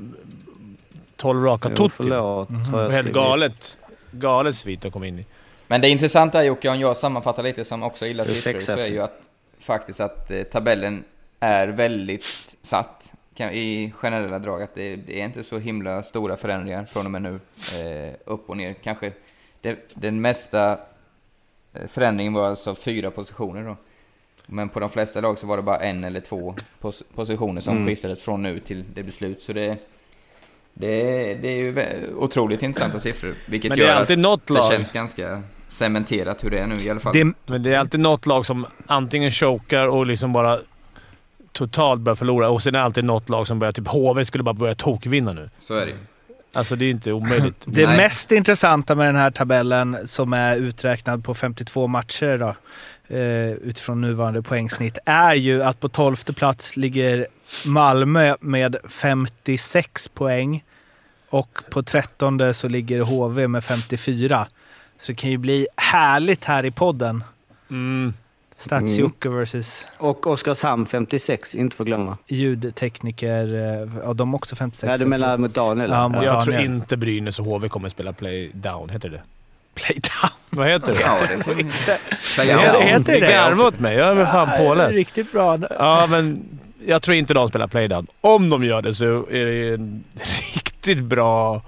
12 raka Jo, Tutti. förlåt. var helt galet. Galet svit att komma in i. Men det intressanta Jocke, om jag sammanfattar lite som också gillar siffror, så är ju att faktiskt att eh, tabellen är väldigt satt kan, i generella drag. Att det, det är inte så himla stora förändringar från och med nu, eh, upp och ner. Kanske det, den mesta eh, förändringen var alltså fyra positioner då. Men på de flesta lag så var det bara en eller två pos positioner som Mm. skiftades från nu till det beslut. Så det, det, det är ju otroligt intressanta siffror. Vilket Men det är gör alltid att något det lag. känns ganska cementerat hur det är nu i alla fall. Det, Men det är alltid något lag som antingen chokar och liksom bara totalt börjar förlora och sen är det alltid något lag som börjar... Typ HV skulle bara börja tokvinna nu. Så är det ju. Alltså det är inte omöjligt. det Nej. mest intressanta med den här tabellen som är uträknad på 52 matcher då, eh, utifrån nuvarande poängsnitt är ju att på 12 plats ligger Malmö med 56 poäng och på 13 så ligger HV med 54. Så det kan ju bli härligt här i podden. Mm. Stats-Jocke versus Och Oskarshamn 56, inte förglömma. ljudtekniker. eh, Ja, de också 56. Ja, du menar mot Daniel? Ja, mot- Jag tror Daniel. inte Brynäs och HV kommer spela play down. Heter det Playdown. Vad heter det? Ja, det får vi... Play Ja, out. det heter det. garvar åt mig. Jag är väl fan påläst. Riktigt bra. Ja, men jag tror inte de spelar playdown. Om de gör det så är det ju en riktigt bra...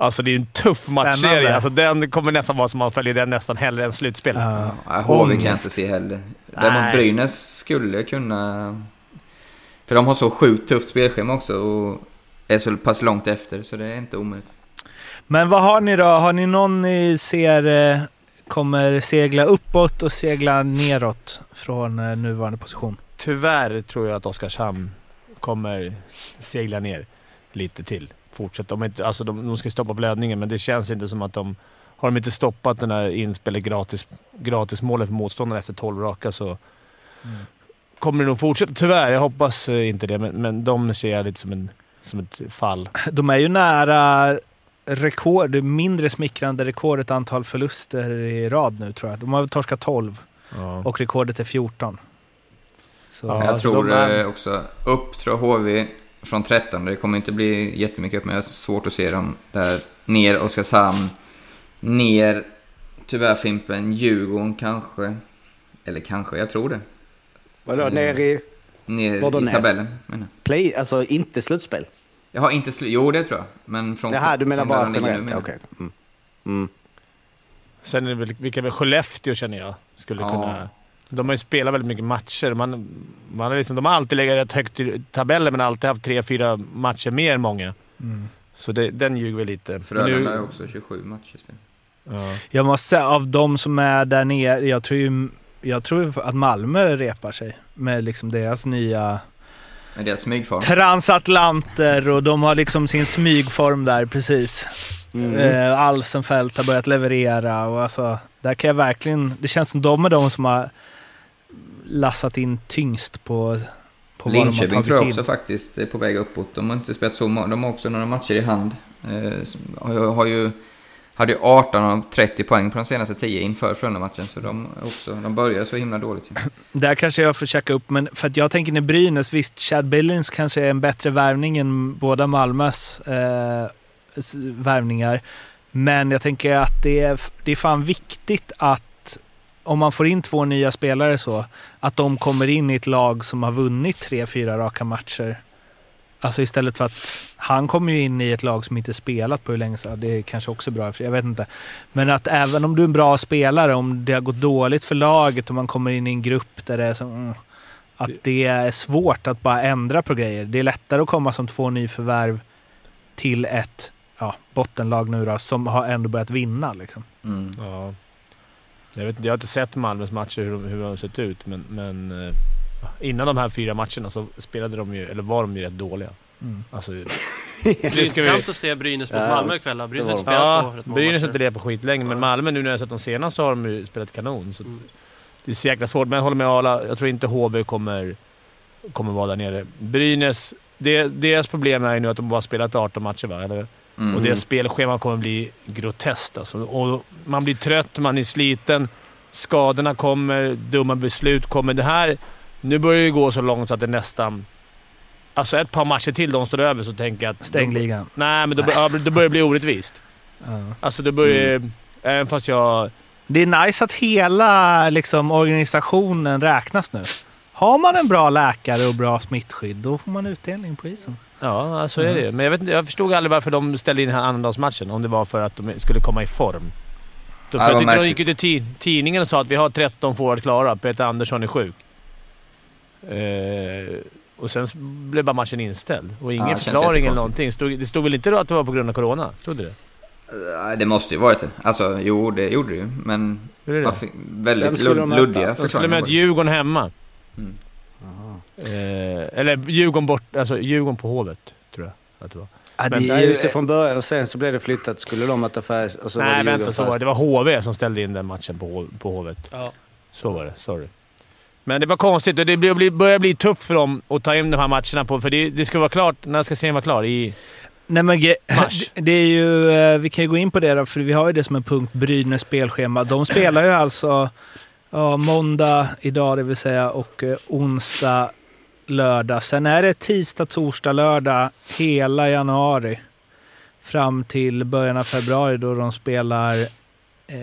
Alltså det är en tuff Spännande. matchserie. Alltså den kommer nästan vara som man följer den nästan hellre än slutspelet. Ja. Ja, HV kan jag inte se heller. Däremot. Brynäs skulle kunna... För de har så sjukt tufft spelschema också och är så pass långt efter, så det är inte omöjligt. Men vad har ni då? Har ni någon ni ser eh, kommer segla uppåt och segla neråt från eh, nuvarande position? Tyvärr tror jag att Oskarshamn kommer segla ner lite till. Fortsätta. De, inte, alltså de, de ska stoppa blödningen, men det känns inte som att de... Har de inte stoppat den här inspelet gratis, gratismålet för motståndaren efter 12 raka så kommer det nog fortsätta. Tyvärr, jag hoppas eh, inte det, men, men de ser jag lite som, en, som ett fall. De är ju nära rekord, det mindre smickrande rekordet antal förluster i rad nu tror jag. De har väl torskat 12 Ja. och rekordet är 14. Så, Ja, jag alltså tror är- eh, också upp, tror jag HV från 13. Det kommer inte bli jättemycket upp, men jag har svårt att se dem där. Ner Oskarshamn, ner tyvärr Fimpen, Djurgården kanske. Eller kanske, jag tror det. Vadå, Mm. ner i Ner i ner? tabellen, menar play? Alltså inte slutspel? Jag har inte slut... Jo, det tror jag. Men från... Jaha, du menar bara generellt? Okej. jag. Mm. Mm. Sen är det väl, vilka väl Skellefteå känner jag skulle Ja. kunna... De har ju spelat väldigt mycket matcher. Man, man har liksom, de har alltid legat rätt högt i tabellen, men alltid haft tre, fyra matcher mer än många. mm. Så det, den ljuger väl lite. Frölunda har också 27 matcher spel. ja. Jag måste säga, av de som är där nere, jag tror ju jag tror att Malmö repar sig med liksom deras nya Med deras smygform. transatlanter och de har liksom sin smygform där precis. Mm. Eh, Alsenfelt har börjat leverera och alltså, där kan jag verkligen, det känns som de är de som har lassat in tyngst på, på vad de har tagit tror jag in. också faktiskt är på väg uppåt. De har inte spelat så många, de har också några matcher i hand. Eh, har, ju, hade ju 18 av 30 poäng på de senaste 10 inför Frölunda-matchen. Så de, också, de börjar så himla dåligt. Där kanske jag får checka upp, men för att jag tänker när Brynäs, visst, Chad Billings kanske är en bättre värvning än båda Malmös eh, värvningar. Men jag tänker att det är, det är fan viktigt att om man får in två nya spelare så, att de kommer in i ett lag som har vunnit tre, fyra raka matcher. Alltså istället för att han kommer ju in i ett lag som inte spelat på hur länge sedan. Det är kanske också bra, jag vet inte. Men att även om du är en bra spelare, om det har gått dåligt för laget och man kommer in i en grupp där det är så, mm, att det är svårt att bara ändra på grejer. Det är lättare att komma som två nyförvärv till ett ja, bottenlag nu då, som har ändå börjat vinna. Liksom. Mm. Ja. Jag, vet, jag har inte sett Malmös matcher, hur de, hur de har sett ut, men, men eh, innan de här fyra matcherna så spelade de ju, eller var de ju rätt dåliga. Mm. Alltså Det är ska vi- intressant att se Brynäs mot Malmö ikväll. Brynäs har det inte spelat på Ja, rätt många Brynäs har inte det på skitlänge, men Malmö nu när jag har sett de senaste så har de ju spelat kanon. Så Mm. Det är så jäkla svårt, men jag håller med Arla. Jag tror inte HV kommer, kommer vara där nere. Brynäs, det, deras problem är ju nu att de bara har spelat 18 matcher, va? Eller? Mm. Och deras spelschema kommer bli groteskt. Alltså. Och man blir trött, man är sliten, skadorna kommer, dumma beslut kommer. Det här... Nu börjar det gå så långt så att det nästan... Alltså ett par matcher till de står över så tänker jag att... Stäng ligan. Nej, men då, bör- ja, då börjar det bli orättvist. Ja. Alltså då börjar Mm. Även fast jag... Det är nice att hela liksom, organisationen räknas nu. Har man en bra läkare och bra smittskydd, då får man utdelning på isen. Ja, så är det ju. Men jag, vet, jag förstod aldrig varför de ställde in den här Annandagsmatchen. Om det var för att de skulle komma i form. För jag tyckte de gick märkligt. ut i ti- tidningen och sa att vi har 13 forward klara. Peter Andersson är sjuk. Eh, och sen blev bara matchen inställd. Och ingen Ja, förklaring eller någonting. Stod, det stod väl inte då att det var på grund av corona? Stod det det? Nej, Det måste ju varit det. Alltså, jo, det gjorde det ju. Men Hur är det? varför, väldigt de luddiga De skulle förklaringar. möta Djurgården hemma. Mm. Eh, eller Djurgården bort... Alltså Djurgården på Hovet, tror jag att det var. Ja, Men det är ju, från början och sen så blev det flyttat. Skulle de möta Färjestad och så var Nej, det vänta. Så var det. det var HV som ställde in den matchen på, på Hovet. Ja. Så var det. Sorry. Men det var konstigt och det börjar bli tufft för dem att ta in de här matcherna på... För det, det ska vara klart... När ska serien vara klar? I... nej, men, Mars. det är ju, eh, vi kan ju gå in på det då, för vi har ju det som en punkt, Brynäs spelschema. De spelar ju alltså ja, måndag idag, det vill säga, och eh, onsdag, lördag. Sen är det tisdag, torsdag, lördag hela januari. Fram till början av februari då de spelar eh,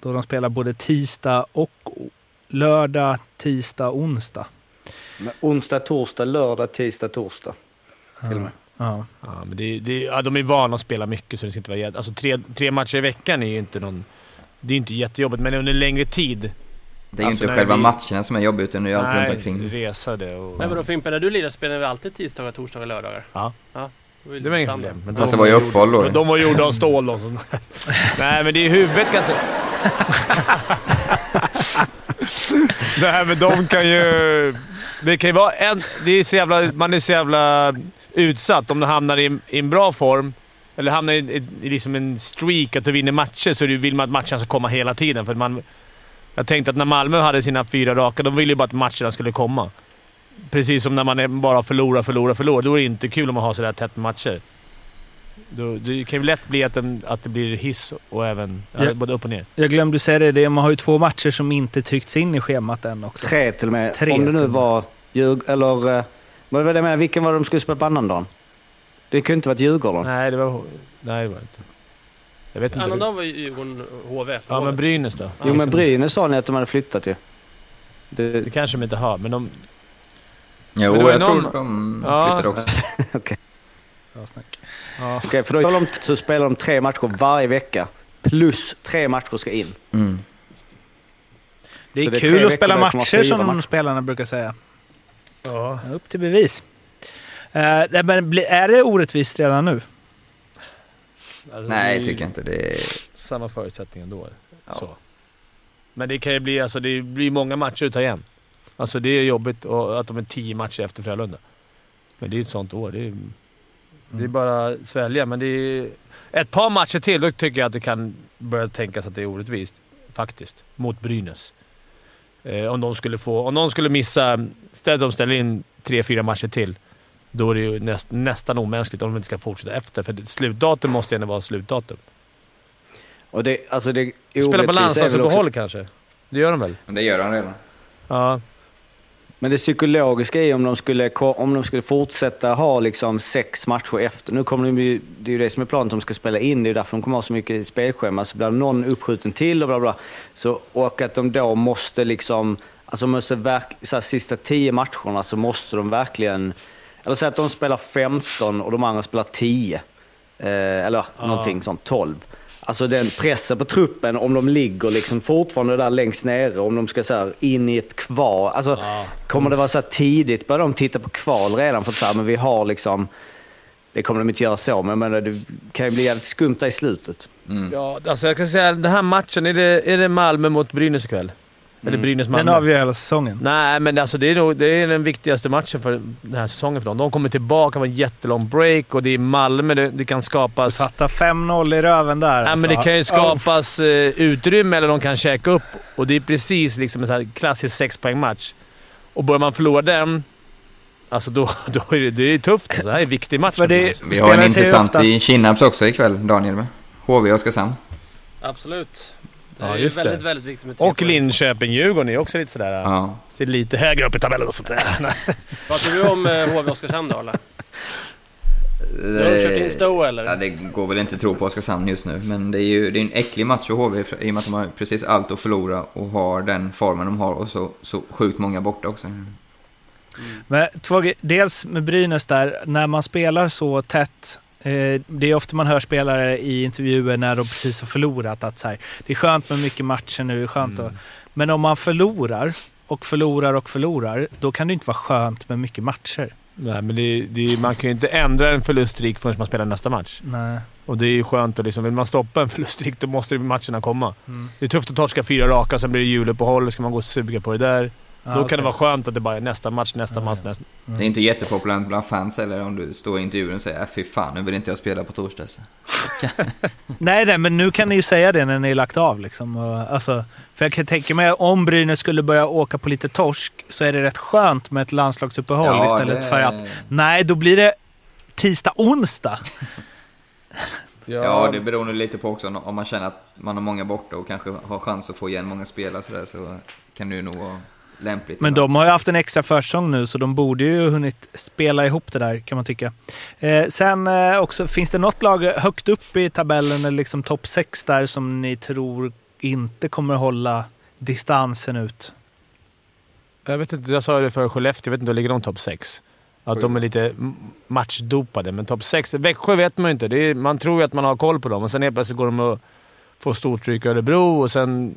då de spelar både tisdag och lördag, tisdag, onsdag. Men onsdag, torsdag, lördag, tisdag, torsdag. Till och med. Ja. Ja, men det, det, ja, de är vana att spela mycket så det ska inte vara jät- alltså, tre, tre matcher i veckan är ju inte någon... Det är inte jättejobbigt, men under längre tid. Det är ju Alltså, inte själva vi- matcherna som är jobbiga, utan det är allt runt omkring. resa det och... Men vadå Fimpen, när du lirar spelar vi alltid tisdagar, torsdagar, lördagar? Ja. ja Det var inget problem. Men de det var ju uppehåll då. De var gjorda av stål de som... Nej, men det är huvudet kan inte... Nej, men de kan ju... Det kan ju vara en... Det är så jävla, man är så jävla utsatt. Om du hamnar i, i en bra form, eller hamnar i, i, i liksom en streak, att du vinner matcher, så vill man att matcherna ska komma hela tiden. För man, jag tänkte att när Malmö hade sina fyra raka, de ville ju bara att matcherna skulle komma. Precis som när man är bara förlorar, förlorar, förlorar. Då är det inte kul om man har sådär tätt matcher. Då, det kan ju lätt bli att, den, att det blir hiss och även ja. Ja. både upp och ner. Jag glömde säga det, det, man har ju två matcher som inte tryckts in i schemat än också. Tre till och med. Tre Om det nu var Djurg... Eller... eh, Vad var det jag menar? Vilken var det de skulle spela på annandagen? Det kunde inte varit Djurgården. Nej, det var, nej, det var inte. Jag vet inte. Annandag var ju Djurgården HV. Ja, men Brynäs då? Jo, men Brynäs sa ni att de hade flyttat ju. Det, Det kanske de inte har, men de... Jo, Men jag ju tror någon- de Ja. flyttade också. Bra snack. Ja. Okej, för då de, så spelar de tre matcher varje vecka. Plus tre matcher ska in. Mm. Det är det är kul att spela matcher som matcher. spelarna brukar säga. ja. Upp till bevis. Uh, men är det orättvist redan nu? Alltså, Nej, det är jag tycker inte det. Är... Samma förutsättningar då. Ja. Så. Men det kan ju bli, alltså, det blir många matcher att ta igen. Alltså det är jobbigt att de är tio matcher efter Frölunda. Men det är ett sånt år. Det är, det är Mm. bara att svälja, men det är... Ett par matcher till, då tycker jag att det kan börja tänkas att det är orättvist. Faktiskt. Mot Brynäs. Eh, om de skulle få... Om någon skulle missa... Istället de ställer in tre, fyra matcher till. Då är det ju näst, nästan omänskligt om de inte ska fortsätta efter. För slutdatum måste ju ändå vara slutdatum. Och det, alltså det Spela på landslagsuppehåll också- kanske? Det gör de väl? Men det gör han redan. Ja. Men det psykologiska är om de skulle, om de skulle fortsätta ha liksom sex matcher efter. Nu kommer de ju, det är ju det som är planen, att de ska spela in. Det är därför de kommer ha så mycket spelschema. Så blir någon uppskjuten till och bla bla. Så, och att de då måste liksom, alltså måste verk, så här, sista tio matcherna så måste de verkligen, eller säg att de spelar 15 och de andra spelar 10. Eh, eller någonting sånt, 12. Alltså den pressen på truppen om de ligger liksom fortfarande där längst nere, om de ska så här, in i ett kval. Alltså, Kommer det vara så här tidigt, börjar de titta på kval redan för att säga men vi har liksom, det kommer de inte göra så, men menar, det kan ju bli jävligt skumt i slutet. Mm. Ja, alltså jag kan säga den här matchen, är det, är det Malmö mot Brynäs ikväll? Eller Brynäs-Malmö. Den avgör hela säsongen. Nej, men alltså det är, nog, det är den viktigaste matchen för den här säsongen för dem. De kommer tillbaka med en jättelång break och det är Malmö. Det, det kan skapas... Satta 5-0 i röven där. Ja, alltså. men det kan ju Oh. skapas eh, utrymme eller de kan käka upp. Och det är precis liksom en sån här klassisk sexpoängmatch. Och börjar man förlora den, alltså då, då är det, det är tufft. Alltså, det här är en viktig match. För det- alltså. Vi har en intressant oftast- i Kinnarps också ikväll, Daniel. HV Oskarshamn. Absolut. Det Ja, är just det. väldigt, väldigt viktigt med tre Och poäng. Linköping-Djurgården är också lite sådär... Ja. Det är lite högre upp i tabellen och sånt där. Vad tror du om eh, HV Oskarshamn då, eller? Du har kört in Stowe, eller? Ja, det går väl inte att tro på Oskarshamn just nu, men det är ju det är en äcklig match för HV i och med att de har precis allt att förlora och har den formen de har och så, så sjukt många borta också. Men två, dels med Brynäs där, när man spelar så tätt. Eh, det är ofta man hör spelare i intervjuer när de precis har förlorat att så här, det är skönt med mycket matcher nu. Det är skönt Mm. men om man förlorar och förlorar och förlorar, då kan det inte vara skönt med mycket matcher. Nej, men det, det, man kan ju inte ändra en förluststreak förrän man spelar nästa match. Nej. Och det är ju skönt att liksom, vill man stoppa en förluststreak då måste matcherna komma. Mm. Det är tufft att torska fyra raka, sen blir det juluppehåll. Ska man gå och suga på det där. Ja, då kan det vara skönt att det bara är nästa match, nästa Ja, match, ja. nästa. Det är inte jättepopulärt bland fans eller om du står i intervjun och säger äh, fy fan, nu vill inte jag spela på torsdag. Nej, nej, men nu kan ni ju säga det när ni är lagt av. Liksom. Och, alltså, för jag kan tänka mig om Brynäs skulle börja åka på lite torsk så är det rätt skönt med ett landslagsuppehåll Ja, istället det- för att nej, då blir det tisdag, onsdag. Ja, det beror nog lite på också om man känner att man har många borta och kanske har chans att få igen många spelare så, där, så kan det ju nog vara lämpligt. Men de har ju haft en extra försäsong nu så de borde ju hunnit spela ihop det där kan man tycka. Eh, sen eh, också, finns det något lag högt upp i tabellen eller liksom topp 6 där som ni tror inte kommer hålla distansen ut? Jag vet inte, jag sa det för Skellefteå. Jag vet inte, om ligger de topp 6? Att de är lite matchdopade, men topp 6... Växjö vet man ju inte. Det är, man tror ju att man har koll på dem och sen helt plötsligt går de och får storstryk i Örebro och sen...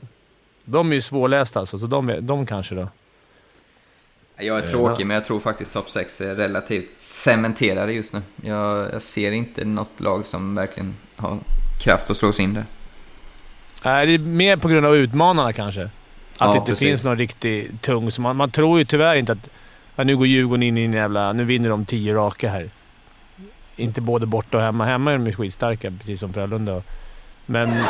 De är ju svårlästa alltså, så de, de kanske då. Jag är tråkig, men jag tror faktiskt topp 6 är relativt cementerade just nu. Jag, jag ser inte något lag som verkligen har kraft att slå sig in där. Nej, det är mer på grund av utmanarna kanske. Att Ja, det inte precis. finns någon riktigt tung. Så man, man tror ju tyvärr inte att... Ja, nu går Djurgården in i en jävla... Nu vinner de tio raka här. Inte både borta och hemma. Hemma är de skitstarka, precis som Frölunda. Men...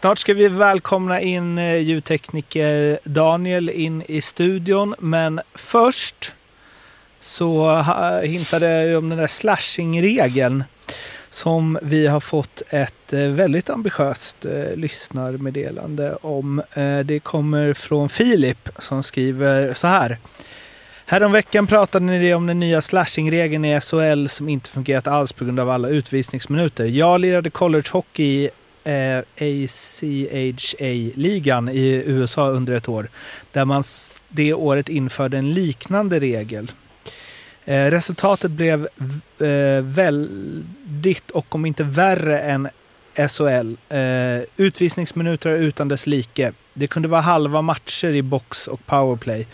Snart ska vi välkomna in eh, ljudtekniker Daniel in i studion, men först så hintade jag om den där slashing-regeln som vi har fått ett eh, väldigt ambitiöst eh, lyssnarmeddelande om. Eh, det kommer från Filip som skriver så här. Häromveckan pratade ni om den nya slashing-regeln i SHL som inte fungerat alls på grund av alla utvisningsminuter. Jag lirade collegehockey i eh, ACHA-ligan i USA under ett år. Där man det året införde en liknande regel. Eh, resultatet blev eh, väldigt och om inte värre än SHL. Eh, utvisningsminuter utan dess like. Det kunde vara halva matcher i box och powerplay.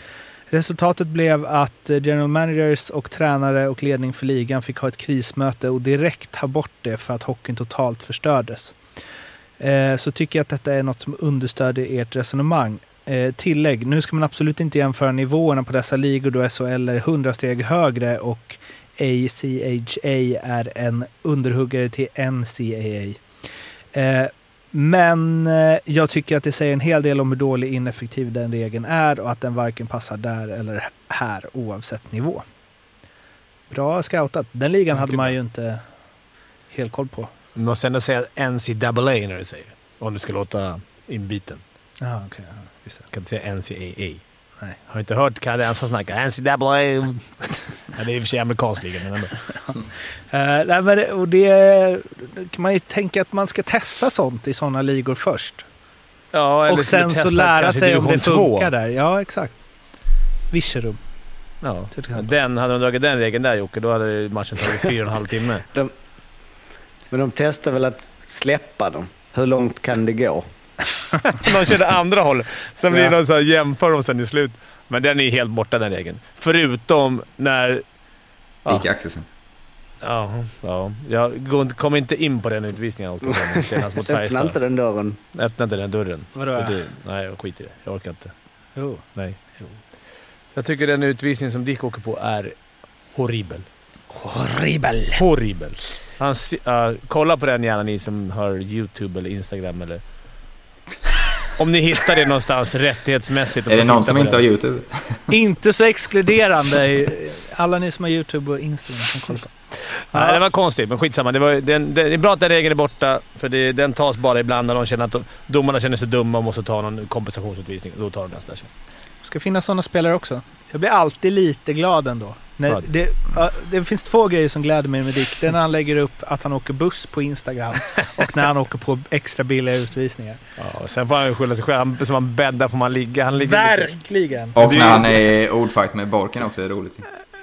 Resultatet blev att eh, general managers och tränare och ledning för ligan fick ha ett krismöte och direkt ta bort det för att hockeyn totalt förstördes. Eh, så tycker jag att detta är något som understödjer ert resonemang. Eh, tillägg, nu ska man absolut inte jämföra nivåerna på dessa ligor då SHL är 100 steg högre och ACHA är en underhuggare till NCAA. Men eh, jag tycker att det säger en hel del om hur dålig ineffektiv den regeln är och att den varken passar där eller här oavsett nivå. Bra scoutat. Den ligan hade man ju inte helt koll på. Du måste ändå säga NCAA när du säger. Om du ska låta inbiten. Just det. Du kan inte säga NCAA. Nej. Har du inte hört kanadensare snacka NCAA? ja, det är i och för sig amerikansk liga, men ändå. Eh, nej, men det, och det kan man ju tänka att man ska testa sånt i sådana ligor först. Ja, eller och sen så lära sig om det funkar där. Ja, exakt. Virserum. Ja. Den, hade de dragit den regeln där Jocke, då hade matchen tagit fyra och en halv timme. Men de testar väl att släppa dem. Hur långt kan det gå? De körde andra håll. Sen blir det Ja. någon så här jämför sen i slut. Men den är helt borta den regeln. Förutom när... Ja, Dick Axelsson. Ja, ja. Jag går inte- kommer inte in på den utvisningen den senast mot Öppna Färjestad. inte den dörren. Öppna inte den dörren. Vadå? Det, nej, jag skiter i det. Jag orkar inte. Jo. Nej. Jag tycker den utvisning som Dick åker på är horribel. Horribel. Horribel. Han, ja, kolla på den gärna ni som har YouTube eller Instagram eller... Om ni hittar det någonstans rättighetsmässigt. och Är det någon som inte har YouTube? Inte så exkluderande. Alla ni som har YouTube och Instagram som kollar på. Nej, det var konstigt, men skitsamma. Det, var, den, det är bra att den regeln är borta, för det, den tas bara ibland när de känner att domarna känner sig dumma och måste ta någon kompensationsutvisning. Då tar de den. Det ska finnas sådana spelare också. Jag blir alltid lite glad ändå. Vad? det, det finns två grejer som gläder mig med Dick. Det är när han lägger upp att han åker buss på Instagram och när han åker på extra billiga utvisningar. Ja, och sen får han ju skylla sig själv. Han, som han bäddar får man ligga. Han ligger lite- Verkligen! Och Det är när han är ordfight med Borken också, är det roligt.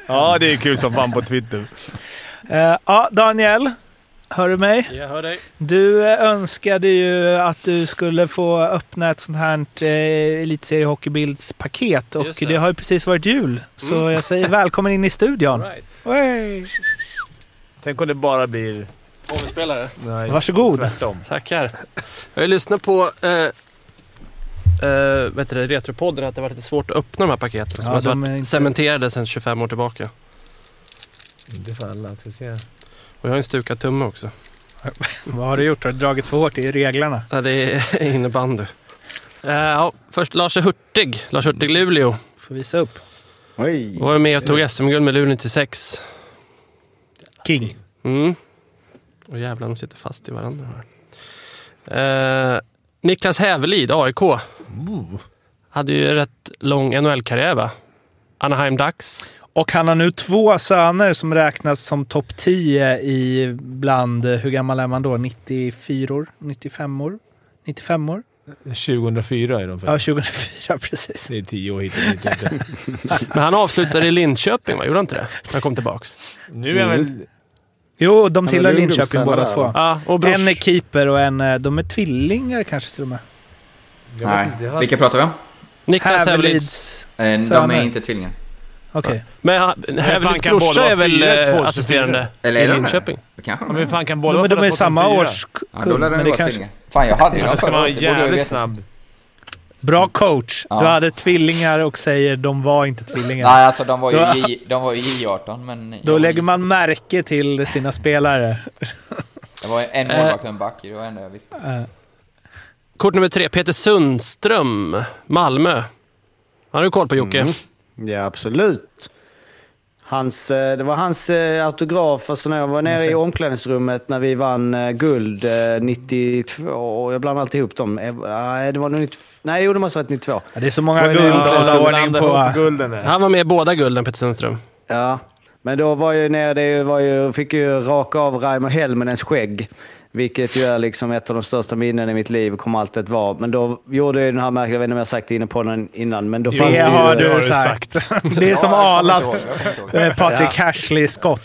Ja, det är kul som fan på Twitter. Eh, ja, Daniel. Hör du mig? Jag hör dig. Du eh, önskade ju att du skulle få öppna ett sånt här eh, elitseriehockeybildspaket och Just det. det. har ju precis varit jul. Så Mm. jag säger välkommen in i studion. All right. Tänk om det bara blir... HV-spelare. Nej, Varsågod. tvärtom. Tackar. Jag har lyssnat på eh, eh, vet du, Retropodden att det har varit lite svårt att öppna de här paketen. Som Ja, har de är varit inte- cementerade sedan 25 år tillbaka. Inte för alla. Ska se. Och jag har en stukad tumme också. Vad har du gjort? Har du dragit för hårt i reglerna? Ja, det är innebandy. Eh, ja, först Lars Hurtig. Lars Hurtig Luleå. Får visa upp. Oj. Var med och tog SM-guld med Luleå 96. King. Mm. Och jävlar, de sitter fast i varandra här. Eh, Niklas Hävelid, AIK. Hade ju rätt lång NHL-karriär va? Anaheim Ducks. Och han har nu två söner som räknas som topp 10 i bland, hur gammal är man då? 94 år? 95 år? 95 år? 2004 är de för. Ja, 2004 precis. Det är tio år hit och dit. inte. Men han avslutade i Linköping va? Gjorde han inte det? Han kom tillbaks. Nu är han väl... Jo, de tillhör Linköping båda två. Ja. En är keeper och en... eh, De är tvillingar kanske till och med. Nej. Vilka pratar vi om? Niklas Hävelids. Hävelids... Eh, De Söner. är inte tvillingar. Okej. Men han- Hävelids kan båda brorsa är väl fyra, eh, två, assisterande Eller i är det? Linköping? Det kanske de men är. hur fan kan båda De, vara de är samma 2004? årskull. Ja, då lär men vara kanske... Fan, jag hade dem Det ska vara jävligt snabb. Bra coach. Ja. Du hade tvillingar och säger de var inte tvillingar. Nej, alltså de var ju Då- J, de var ju J18, men... Då lägger man märke till sina spelare. Det var en målvakt och en back, det var det enda jag visste. Eh, Kort nummer tre, Peter Sundström, Malmö. Har du koll på Jocke? Mm. Ja, absolut. Hans, eh, det var hans eh, autograf. Alltså när jag var nere i omklädningsrummet när vi vann eh, guld eh, 92. Jag blandar alltid ihop dem. Det var nog 90, Nej, jo, det måste ha varit 92. ja, det är så många guld att jag hålla ordning på. gulden. Han var med i båda gulden, Peter Sundström. Ja, men då var ju nere, det var ju, fick ju raka av Raimo Helmenens skägg. Vilket ju är liksom ett av de största minnen i mitt liv kommer alltid att vara. Men då gjorde jag den här märkliga, jag vet inte om jag har sagt det inne på den innan, men då fanns Det det ju... har det har du sagt. sagt. Det är som Ja, Arlas ihåg. eh, Patrick Hashley skott.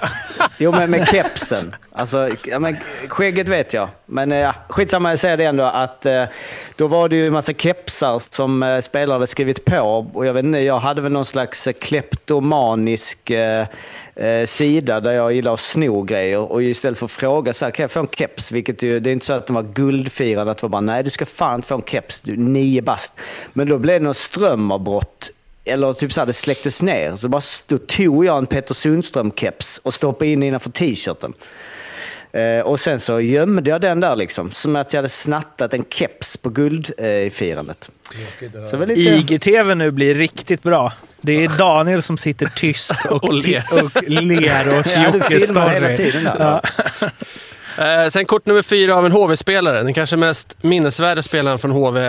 Jo, men med kepsen. Alltså, ja, men skägget vet jag. Men eh, ja, skitsamma, jag säger det ändå att eh, då var det ju en massa kepsar som eh, spelare hade skrivit på. Och jag vet inte, jag hade väl någon slags eh, kleptomanisk eh, eh, sida där jag gillar att sno grejer. Och istället för att fråga så här, kan jag få en keps? Vilket ju, det är inte så att de var guldfirande, att det var bara, nej du ska fan få en keps, du nio bast. Men då blev det något strömavbrott eller typ så här, det släcktes ner. Så bara då tog jag en Peter Sundström-keps och stoppade in innanför t-shirten. Eh, och sen så gömde jag den där liksom. Som att jag hade snattat en keps på guldfirandet. så lite... IGTV nu blir riktigt bra. Det är Daniel som sitter tyst och, Och ler. ti- och ler åt Jockes story. Ja. Eh, sen kort nummer fyra av en HV-spelare. Den kanske mest minnesvärda spelaren från HV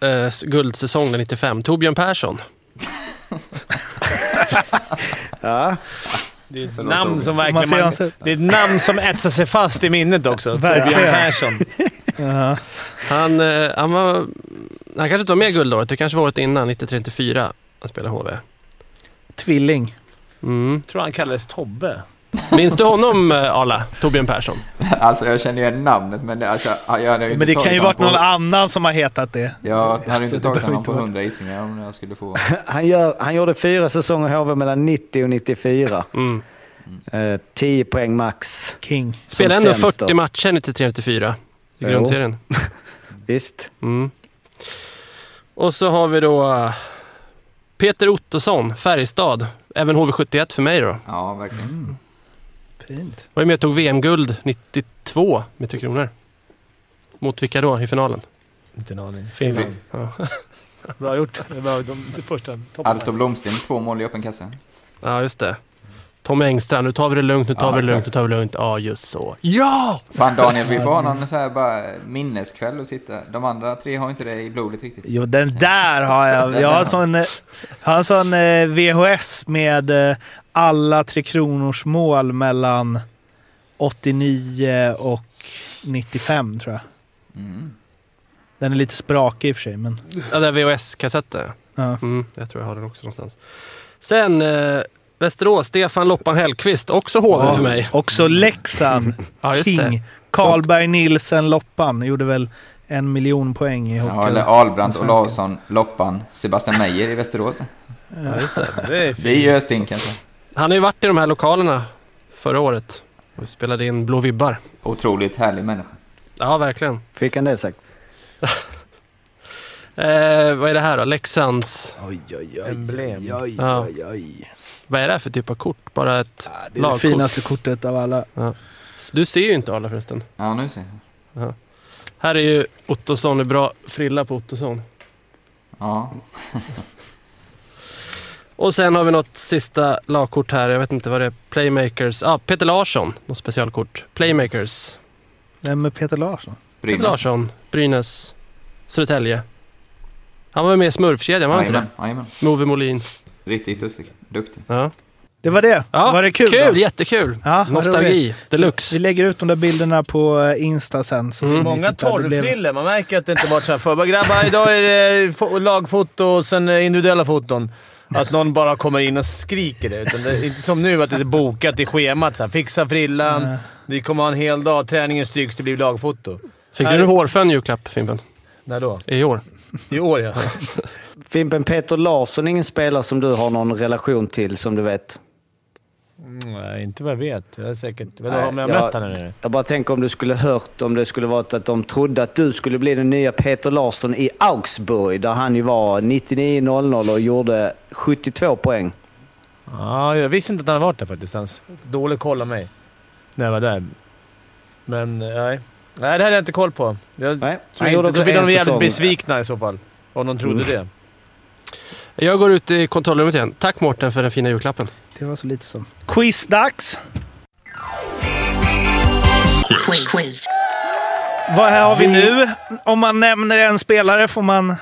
eh, guldsäsong 95. Torbjörn Persson. Ja. Det är ett namn som man verkligen... Man, det är ett namn som etsar sig fast i minnet också. Torbjörn Persson. Han, eh, han var... Han kanske inte var med guldåret. Det kanske var året innan, 1934. Han spelade HV. Tvilling. Mm. tror han kallades Tobbe. Minns du honom, eh, Arla? Torbjörn Persson? Alltså jag känner igen namnet, men det, alltså, jag hade ju inte Men det kan ju varit på- någon annan som har hetat det. Jag hade Alltså, inte tagit honom inte på vara- 100 gissningar om jag skulle få... Han, gör, han gjorde fyra säsonger i HV mellan 90 och 94. Mm. Eh, 10 poäng max. King. Spelade ändå center. 40 matcher 93-94 i grundserien. Visst. Mm. Och så har vi då eh, Peter Ottosson, Färjestad. Även HV71 för mig då. Ja, verkligen. Fint. Var ju med och tog VM-guld 92 med Tre Kronor. Mot vilka då i finalen? Inte en aning. Finland. Ja. Bra gjort. Det var de, de första. toppen. Alto Blomsten, två mål i öppen kasse. ja, just det. Tom Engstrand, nu tar vi det lugnt, nu tar Ja, vi det lugnt, nu tar vi det lugnt. Ja, just så. Ja! Fan Daniel, vi får ha någon så här bara minneskväll och sitta. De andra tre har inte det i blodet riktigt. Jo, den där har jag. Jag har en sån, har en sån eh, VHS med eh, alla Tre Kronors mål mellan 89 och 95 tror jag. Mm. Den är lite sprakig i och för sig, men... Ja, det är VHS-kassetter. Ja. Mm, jag tror jag har den också någonstans. Sen eh, Västerås, Stefan Loppan Hellqvist, också HV Ja, för mig. Också Leksand. Ja, King. Karlberg, Nilsen, Loppan. Gjorde väl en miljon poäng i hockey. Ja, eller Ahlbrandt. Olausson, Loppan, Sebastian Meijer i Västerås. Ja, just det. Det är Vi fint. gör stink kanske. Han har ju varit i de här lokalerna förra året och spelade in Blå vibbar. Otroligt härlig människa. Ja, verkligen. Fick han det sagt? Eh, vad är det här då? Leksands... Oj, oj, oj. Emblem. Oj, oj, Ja. oj, oj. Vad är det här för typ av kort? Bara ett Ja, det är det lagkort. finaste kortet av alla. Du ser ju inte alla förresten. Ja, nu ser jag. Här är ju Ottosson, det är bra frilla på Ottosson. Ja. Och sen har vi något sista lagkort här. Jag vet inte vad det är. Playmakers. Ah, Peter Larsson. Något specialkort. Playmakers. Vem med Peter Larsson? Peter Brynäs. Larsson. Brynäs. Södertälje. Han var med i Smurfkedjan, var han inte det? jajamän. Med Ove Molin. Riktigt duktig. duktig. Ja. Det var det. Ja, var det kul? Kul, då? jättekul. Ja. Nostalgi deluxe. Vi lägger ut de där bilderna på eh, Insta sen. Så Mm. Många blev- torrfrillor. Man märker att det inte varit så här förr. Grabbar, idag är det fo- lagfoto och sen eh, individuella foton. Att någon bara kommer in och skriker det. Utan det är inte som nu att det är bokat i schemat. Så här, fixa frillan. Nej. Vi kommer ha en hel dag. Träningen stryks. Det blir lagfoto. Fick Här- du hårfön julklapp, Fimpen? När då? I år? I år ja. Fimpen Peter Larsson är ingen spelare som du har någon relation till, som du vet? Nej, inte vad jag vet. Jag är säkert... Jag har jag- mött honom eller? Jag bara tänker om du skulle hört om det skulle varit att de trodde att du skulle bli den nya Peter Larsson i Augsburg, där han ju var 99-00 och gjorde 72 poäng. Ja, jag visste inte att han hade varit där faktiskt ens. Dålig koll av mig. När jag var där. Men nej. Nej, det hade jag inte koll på. Jag Nej, tror gjorde inte, då blir de jävligt säsong. besvikna i så fall. Om de trodde det. Jag går ut i kontrollrummet igen. Tack Mårten för den fina julklappen. Det var så lite som. Quizdags! Quiz. Vad här har vi nu? Om man nämner en spelare får man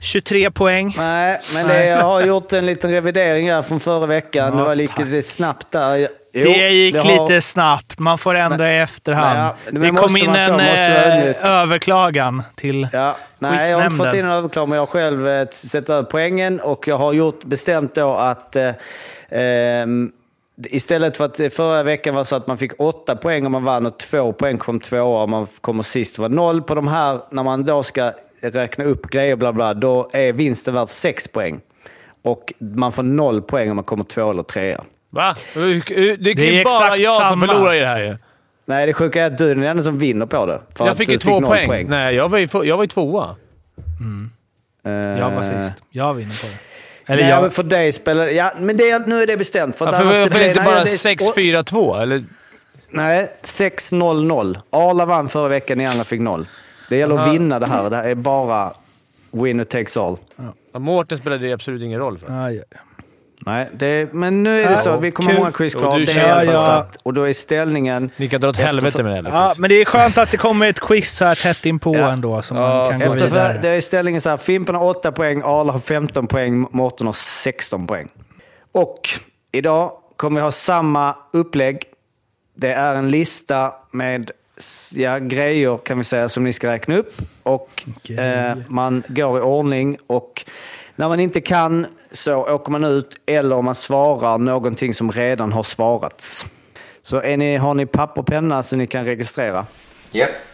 23 poäng. Nej, men det, jag har gjort en liten revidering här från förra veckan. Ja, det var lite snabbt där. Jo, det gick det har- lite snabbt. Man får ändra i efterhand. Nej, ja, men det kom in en eh, överklagan till... Ja, nej, jag har inte fått in någon överklagan, men jag har själv eh, sett över poängen och jag har gjort bestämt då att eh, ehm, istället för att eh, förra veckan var så att man fick åtta poäng om man vann och två poäng kom tvåa om man kommer sist. Var noll på de här. När man då ska räkna upp grejer bla bla, då är vinsten värd sex poäng. Och man får noll poäng om man kommer två eller trea. Va? Det är Det ju är bara exakt jag som samma. förlorar i det här ju. Nej, det sjuka är att du är den enda som vinner på det. För Jag fick ju två noll poäng. Nej, jag var ju, jag var ju tvåa. Eh, Jag var sist. Jag vinner på det. Eller Eller ja, men jag... för dig spelar... Ja, men det, nu är det bestämt. För varför är det inte nej, bara det- 6-4-2? Eller? Nej, 6-0-0. Arla vann förra veckan, ni andra fick noll. Det gäller att vinna det här. Det här är bara winner takes all. Ja, Mårten spelade det absolut ingen roll för. Aj, aj. Nej, det, men nu är det Ja, så. Vi kommer ha många quiz kvar. du Det är Ja, ja. satt. Och då är ställningen... Ni kan dra åt helvete med det. Ja, men det är skönt att det kommer ett quiz så här tätt inpå Ja. ändå, så Ja, man kan gå Efter, vidare. det är ställningen så här. Fimpen har 8 poäng, Arla har 15 poäng, Mårten har 16 poäng. Och idag kommer vi ha samma upplägg. Det är en lista med ja, grejer kan vi säga som ni ska räkna upp. Och Grejer. eh, man går i ordning och när man inte kan så åker man ut eller om man svarar någonting som redan har svarats. Så är ni, har ni papper och penna så ni kan registrera?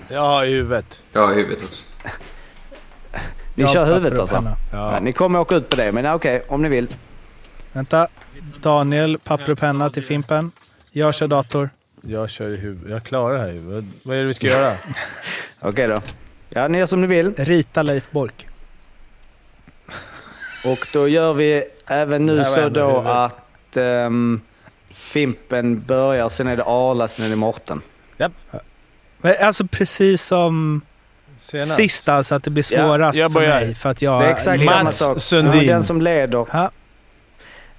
Ja, i huvudet. Ja, i huvudet också. Ni Ja, kör huvudet alltså? penna. Ja. ni kommer åka ut på det, men okej, om ni vill. Vänta. Daniel, papper och penna till Fimpen. Jag kör dator. Jag kör i huvudet. Jag klarar det här i huvudet. Vad är det vi ska göra? Okej då. Ja, ni gör som ni vill. Rita Leif Bork. Och då gör vi även nu så då att ehm, Fimpen börjar, sen är det Arla, sen är det Mårten. Men Alltså precis som Senast. sist alltså, att det blir Ja, svårast jag för mig. För att jag... Det är exakt Mats samma sak. Sundin. Ja, Den som leder. Ja.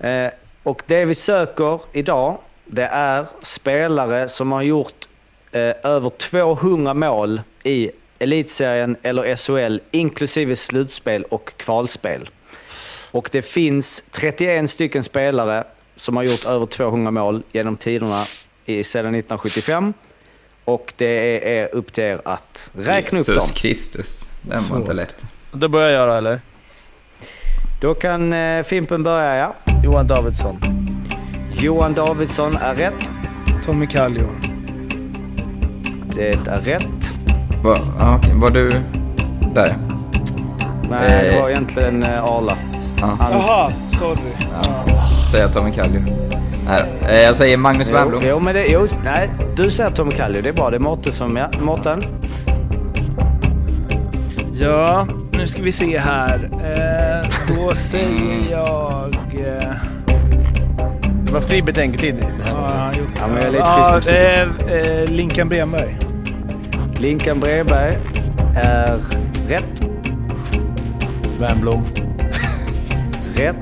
Eh, och det vi söker idag, det är spelare som har gjort eh, över 200 mål i elitserien eller SHL, inklusive slutspel och kvalspel. Och det finns 31 stycken spelare som har gjort över 200 mål genom tiderna i, sedan 1975. Och det är upp till er att räkna upp dem. Jesus Kristus. Den var inte lätt. Då börjar jag då, eller? Då kan eh, Fimpen börja, ja. Johan Davidsson. Johan Davidsson är rätt. Tommy Kallio. Det är rätt. Va, ah, okej. Var du där? Nej, det Eh. var egentligen eh, Arla. Ja. Han, Jaha, sorry. Ja. Säger Tommy Kallio. Nej, eh, jag säger Magnus jo, Wernbloom. jo, men det, jo, nej, du säger Tom Kallio. Det är bra. Det är Mårten som... Ja, Mårten. Ja, nu ska vi se här. Eh, då säger jag... Eh, Det var fri betänketid. har han gjort? Ja, men jag är lite ja, schysst eh, eh, Linkan Bremberg. Linkan Bredberg är rätt. Wernbloom. Rätt.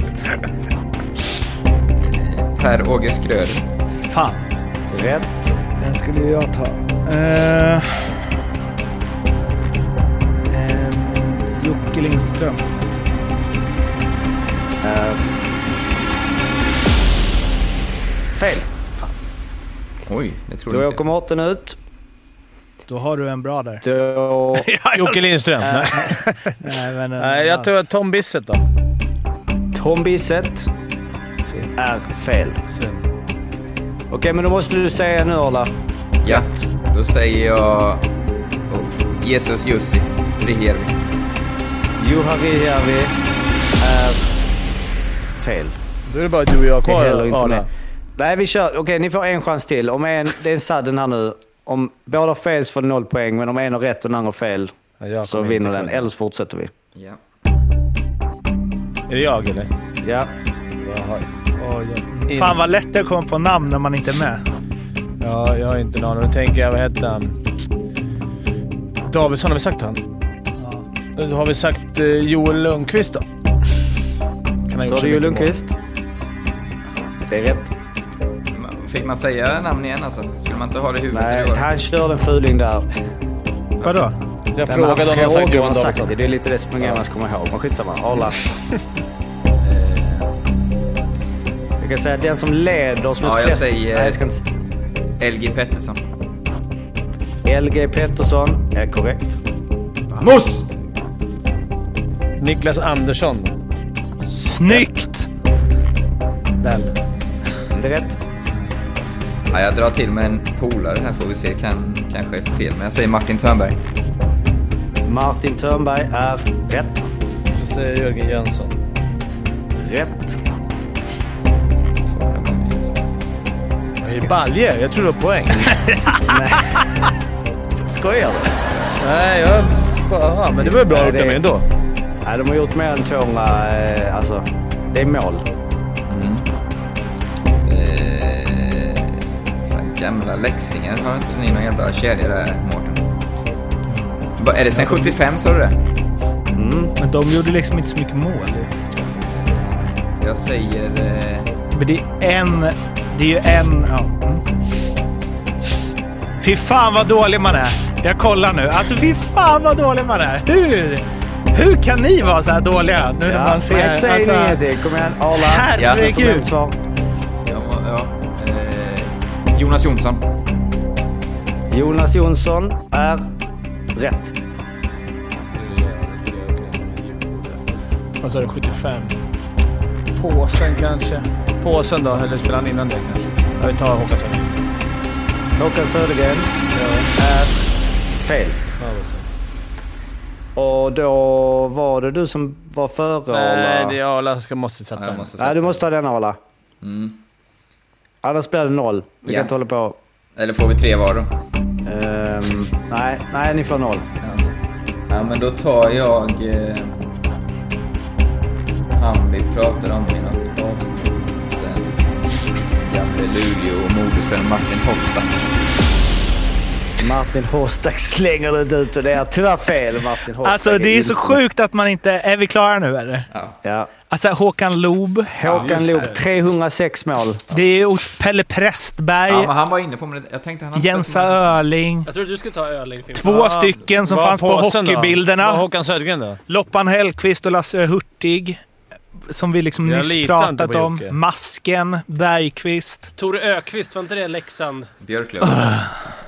Per-Åge Skröder. Fan, Rätt. den skulle jag ta. Eh, eh, Jocke Lindström. Är fel. Oj, det tror Då jag åker inte. Mårten ut. Då har du en bra där. Då... Jocke Lindström. Nej. Nej, men, eh, Nej, jag tar Tom Bissett då. Tom Bisset är fel. Okej, men då måste du säga nu Arla. Ja, då säger jag... Oh, Jesus Jussi. Rihjärvi. Juha Rihjärvi är fel. Då är det bara du och jag Det är kvar. heller inte Arla. Nej, vi kör. Okej, ni får en chans till. Om en, det är en sudden här nu. Om båda har fel så får ni noll poäng, men om en har rätt och den andra har fel Ja, jag så kommer vinner inte den. kunna. Eller så fortsätter vi. Ja. Är det jag eller? Ja. Jaha. Oj, oj. Fan vad lätt det är att komma på namn när man inte är med. Ja, jag har inte en aning. Då tänker jag, vad hette han? Davidsson, har vi sagt han? Då har vi sagt eh, Joel Lundqvist då? Kan ha gjort Så är det mycket mål. Lundqvist. Det är rätt. Fick man säga namn igen alltså? Skulle man inte ha det i huvudet? Nej, han körde en fuling där. Vadå? Jag Den frågade om han sagt Johan Davidsson. det. Det är lite det som man ska komma ihåg. Men skitsamma. Arla. Jag kan säga att den som leder som Ja, är flest... säger- Nej, jag ska inte... LG Pettersson. LG Pettersson är korrekt. Vamos! Niklas Andersson. Snyggt! Väl. Det är rätt. Ja, jag drar till med en polare här får vi se. Kan, kanske är fel, men jag säger Martin Törnberg. Martin Törnberg är rätt. Så säger jag Jörgen Jönsson. Rätt. Vad är det balje? Jag tror du har poäng. Skojar du? Nej, jag bara... Men det var ju bra gjort det- av mig ändå. Nej, de har gjort mer än 200... Eh, alltså, det är mål. Gamla läxingar. Har inte ni någon jävla kedja där, Mårten? Är det sen 75 sa du det? Mm. Men de gjorde liksom inte så mycket mål. Jag säger... Eh, Men det är en... Det är ju en... Ja. Mm. Fy fan vad dålig man är. Jag kollar nu. Alltså fy fan vad dålig man är. Hur? Hur kan ni vara så här dåliga? Nu när Ja, man ser... säg alltså, ingenting. Kom igen, Arla. Herregud. Ja, Jonas Jonsson. Jonas Jonsson är rätt. Vad sa du? 75? Påsen kanske? Påsen då? Eller spelar han innan det kanske? Vi tar Håkan Södergren. Håkan Södergren är fel. Och då var det du som var före Nej, Arla? det är Arla som måste sätta Ja, den. Nej, du måste ha den Arla. Mm. Annars blir det noll. Vi Ja. kan inte hålla på. Eller får vi tre var då? Ehm, nej, nej, ni får noll. Ja, men då tar jag eh, han vi pratade om i något avsnitt sen. Gamle Luleå och Modespelaren Martin Hosta. Martin Hostak slänger det ut och det är tyvärr fel. Martin Hostak Alltså det är så inte- sjukt att man inte... Är vi klara nu eller? Ja. Alltså Håkan Loob. Håkan Loob, 306 mål. Det är Pelle Prästberg. Ja, men han var inne på mig. Jag tänkte han hade Jensa Öling. Jag tror du skulle ta Öling. Två stycken som fanns på då? hockeybilderna. Vad har Håkan Södergren då? Loppan Hellqvist och Lasse Hurtig. Som vi liksom Jag nyss pratat om. Masken, Bergqvist. Tore Ökvist, var inte det Leksand? Björklöv.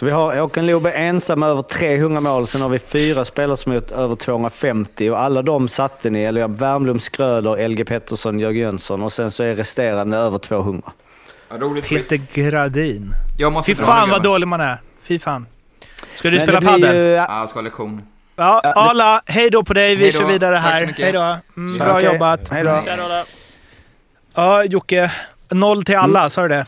Så vi har Håkan Loob är ensam över 300 mål. Sen har vi fyra spelare som har gjort över 250 och alla de satte ni. Eller ja, Värmlund, Skröder, LG Pettersson, Jörgen Jönsson och sen så är resterande över 200. Ja, roligt quiz. Peter Gradin. Jag måste Fy fan vad dålig man är. Fy fan. Ska du Men spela padel? ju- Ja, jag ska ha lektion. Ja, Arla, hej då på dig. Vi Hej då. kör vidare här. Hej då. Mm, bra okej. jobbat. Hej då. Ja, Jocke. Noll till alla, Mm. sa du det?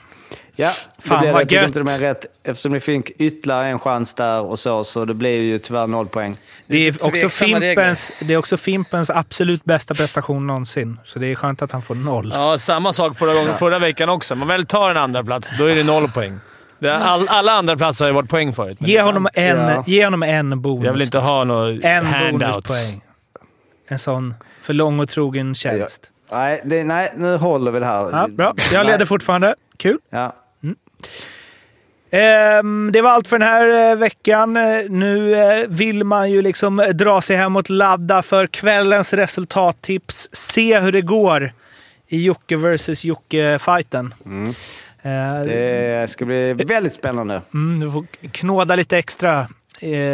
Ja, Fan, det blev vad gött. inte de är rätt. Eftersom ni fick ytterligare en chans där och så, så det blev ju tyvärr noll poäng. Det är, också Fimpens, det är också Fimpens absolut bästa prestation någonsin. Så det är skönt att han får noll. Ja, samma sak förra, gången, förra veckan också. Man väl tar en andra plats då är det noll poäng. All, alla andra platser har ju varit poäng förut. Ge honom en, Ja. ge honom en bonus. Jag vill inte ha några en handouts. bonuspoäng. En sån för lång och trogen tjänst. Nej, det, nej, nu håller vi det här. Ja, bra. Jag leder fortfarande. Kul. Ja. Ehm, det var allt för den här eh, veckan. Nu eh, vill man ju liksom dra sig hemåt, ladda för kvällens resultattips. Se hur det går i Jocke vs Jocke-fighten. Mm. Eh, Det ska bli väldigt spännande. Mm, du får knåda lite extra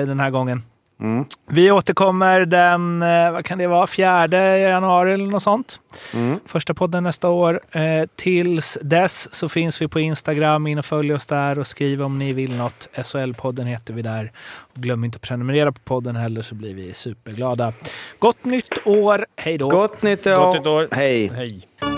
den här gången. Mm. Vi återkommer den, eh, vad kan det vara, fjärde januari eller något sånt. Mm. Första podden nästa år. Eh, tills dess så finns vi på Instagram. In och följ oss där och skriv om ni vill något. SHL-podden heter vi där. Och glöm inte att prenumerera på podden heller så blir vi superglada. Gott nytt år. Hej då! Gott nytt år. Gott nytt år. Hej. Hej.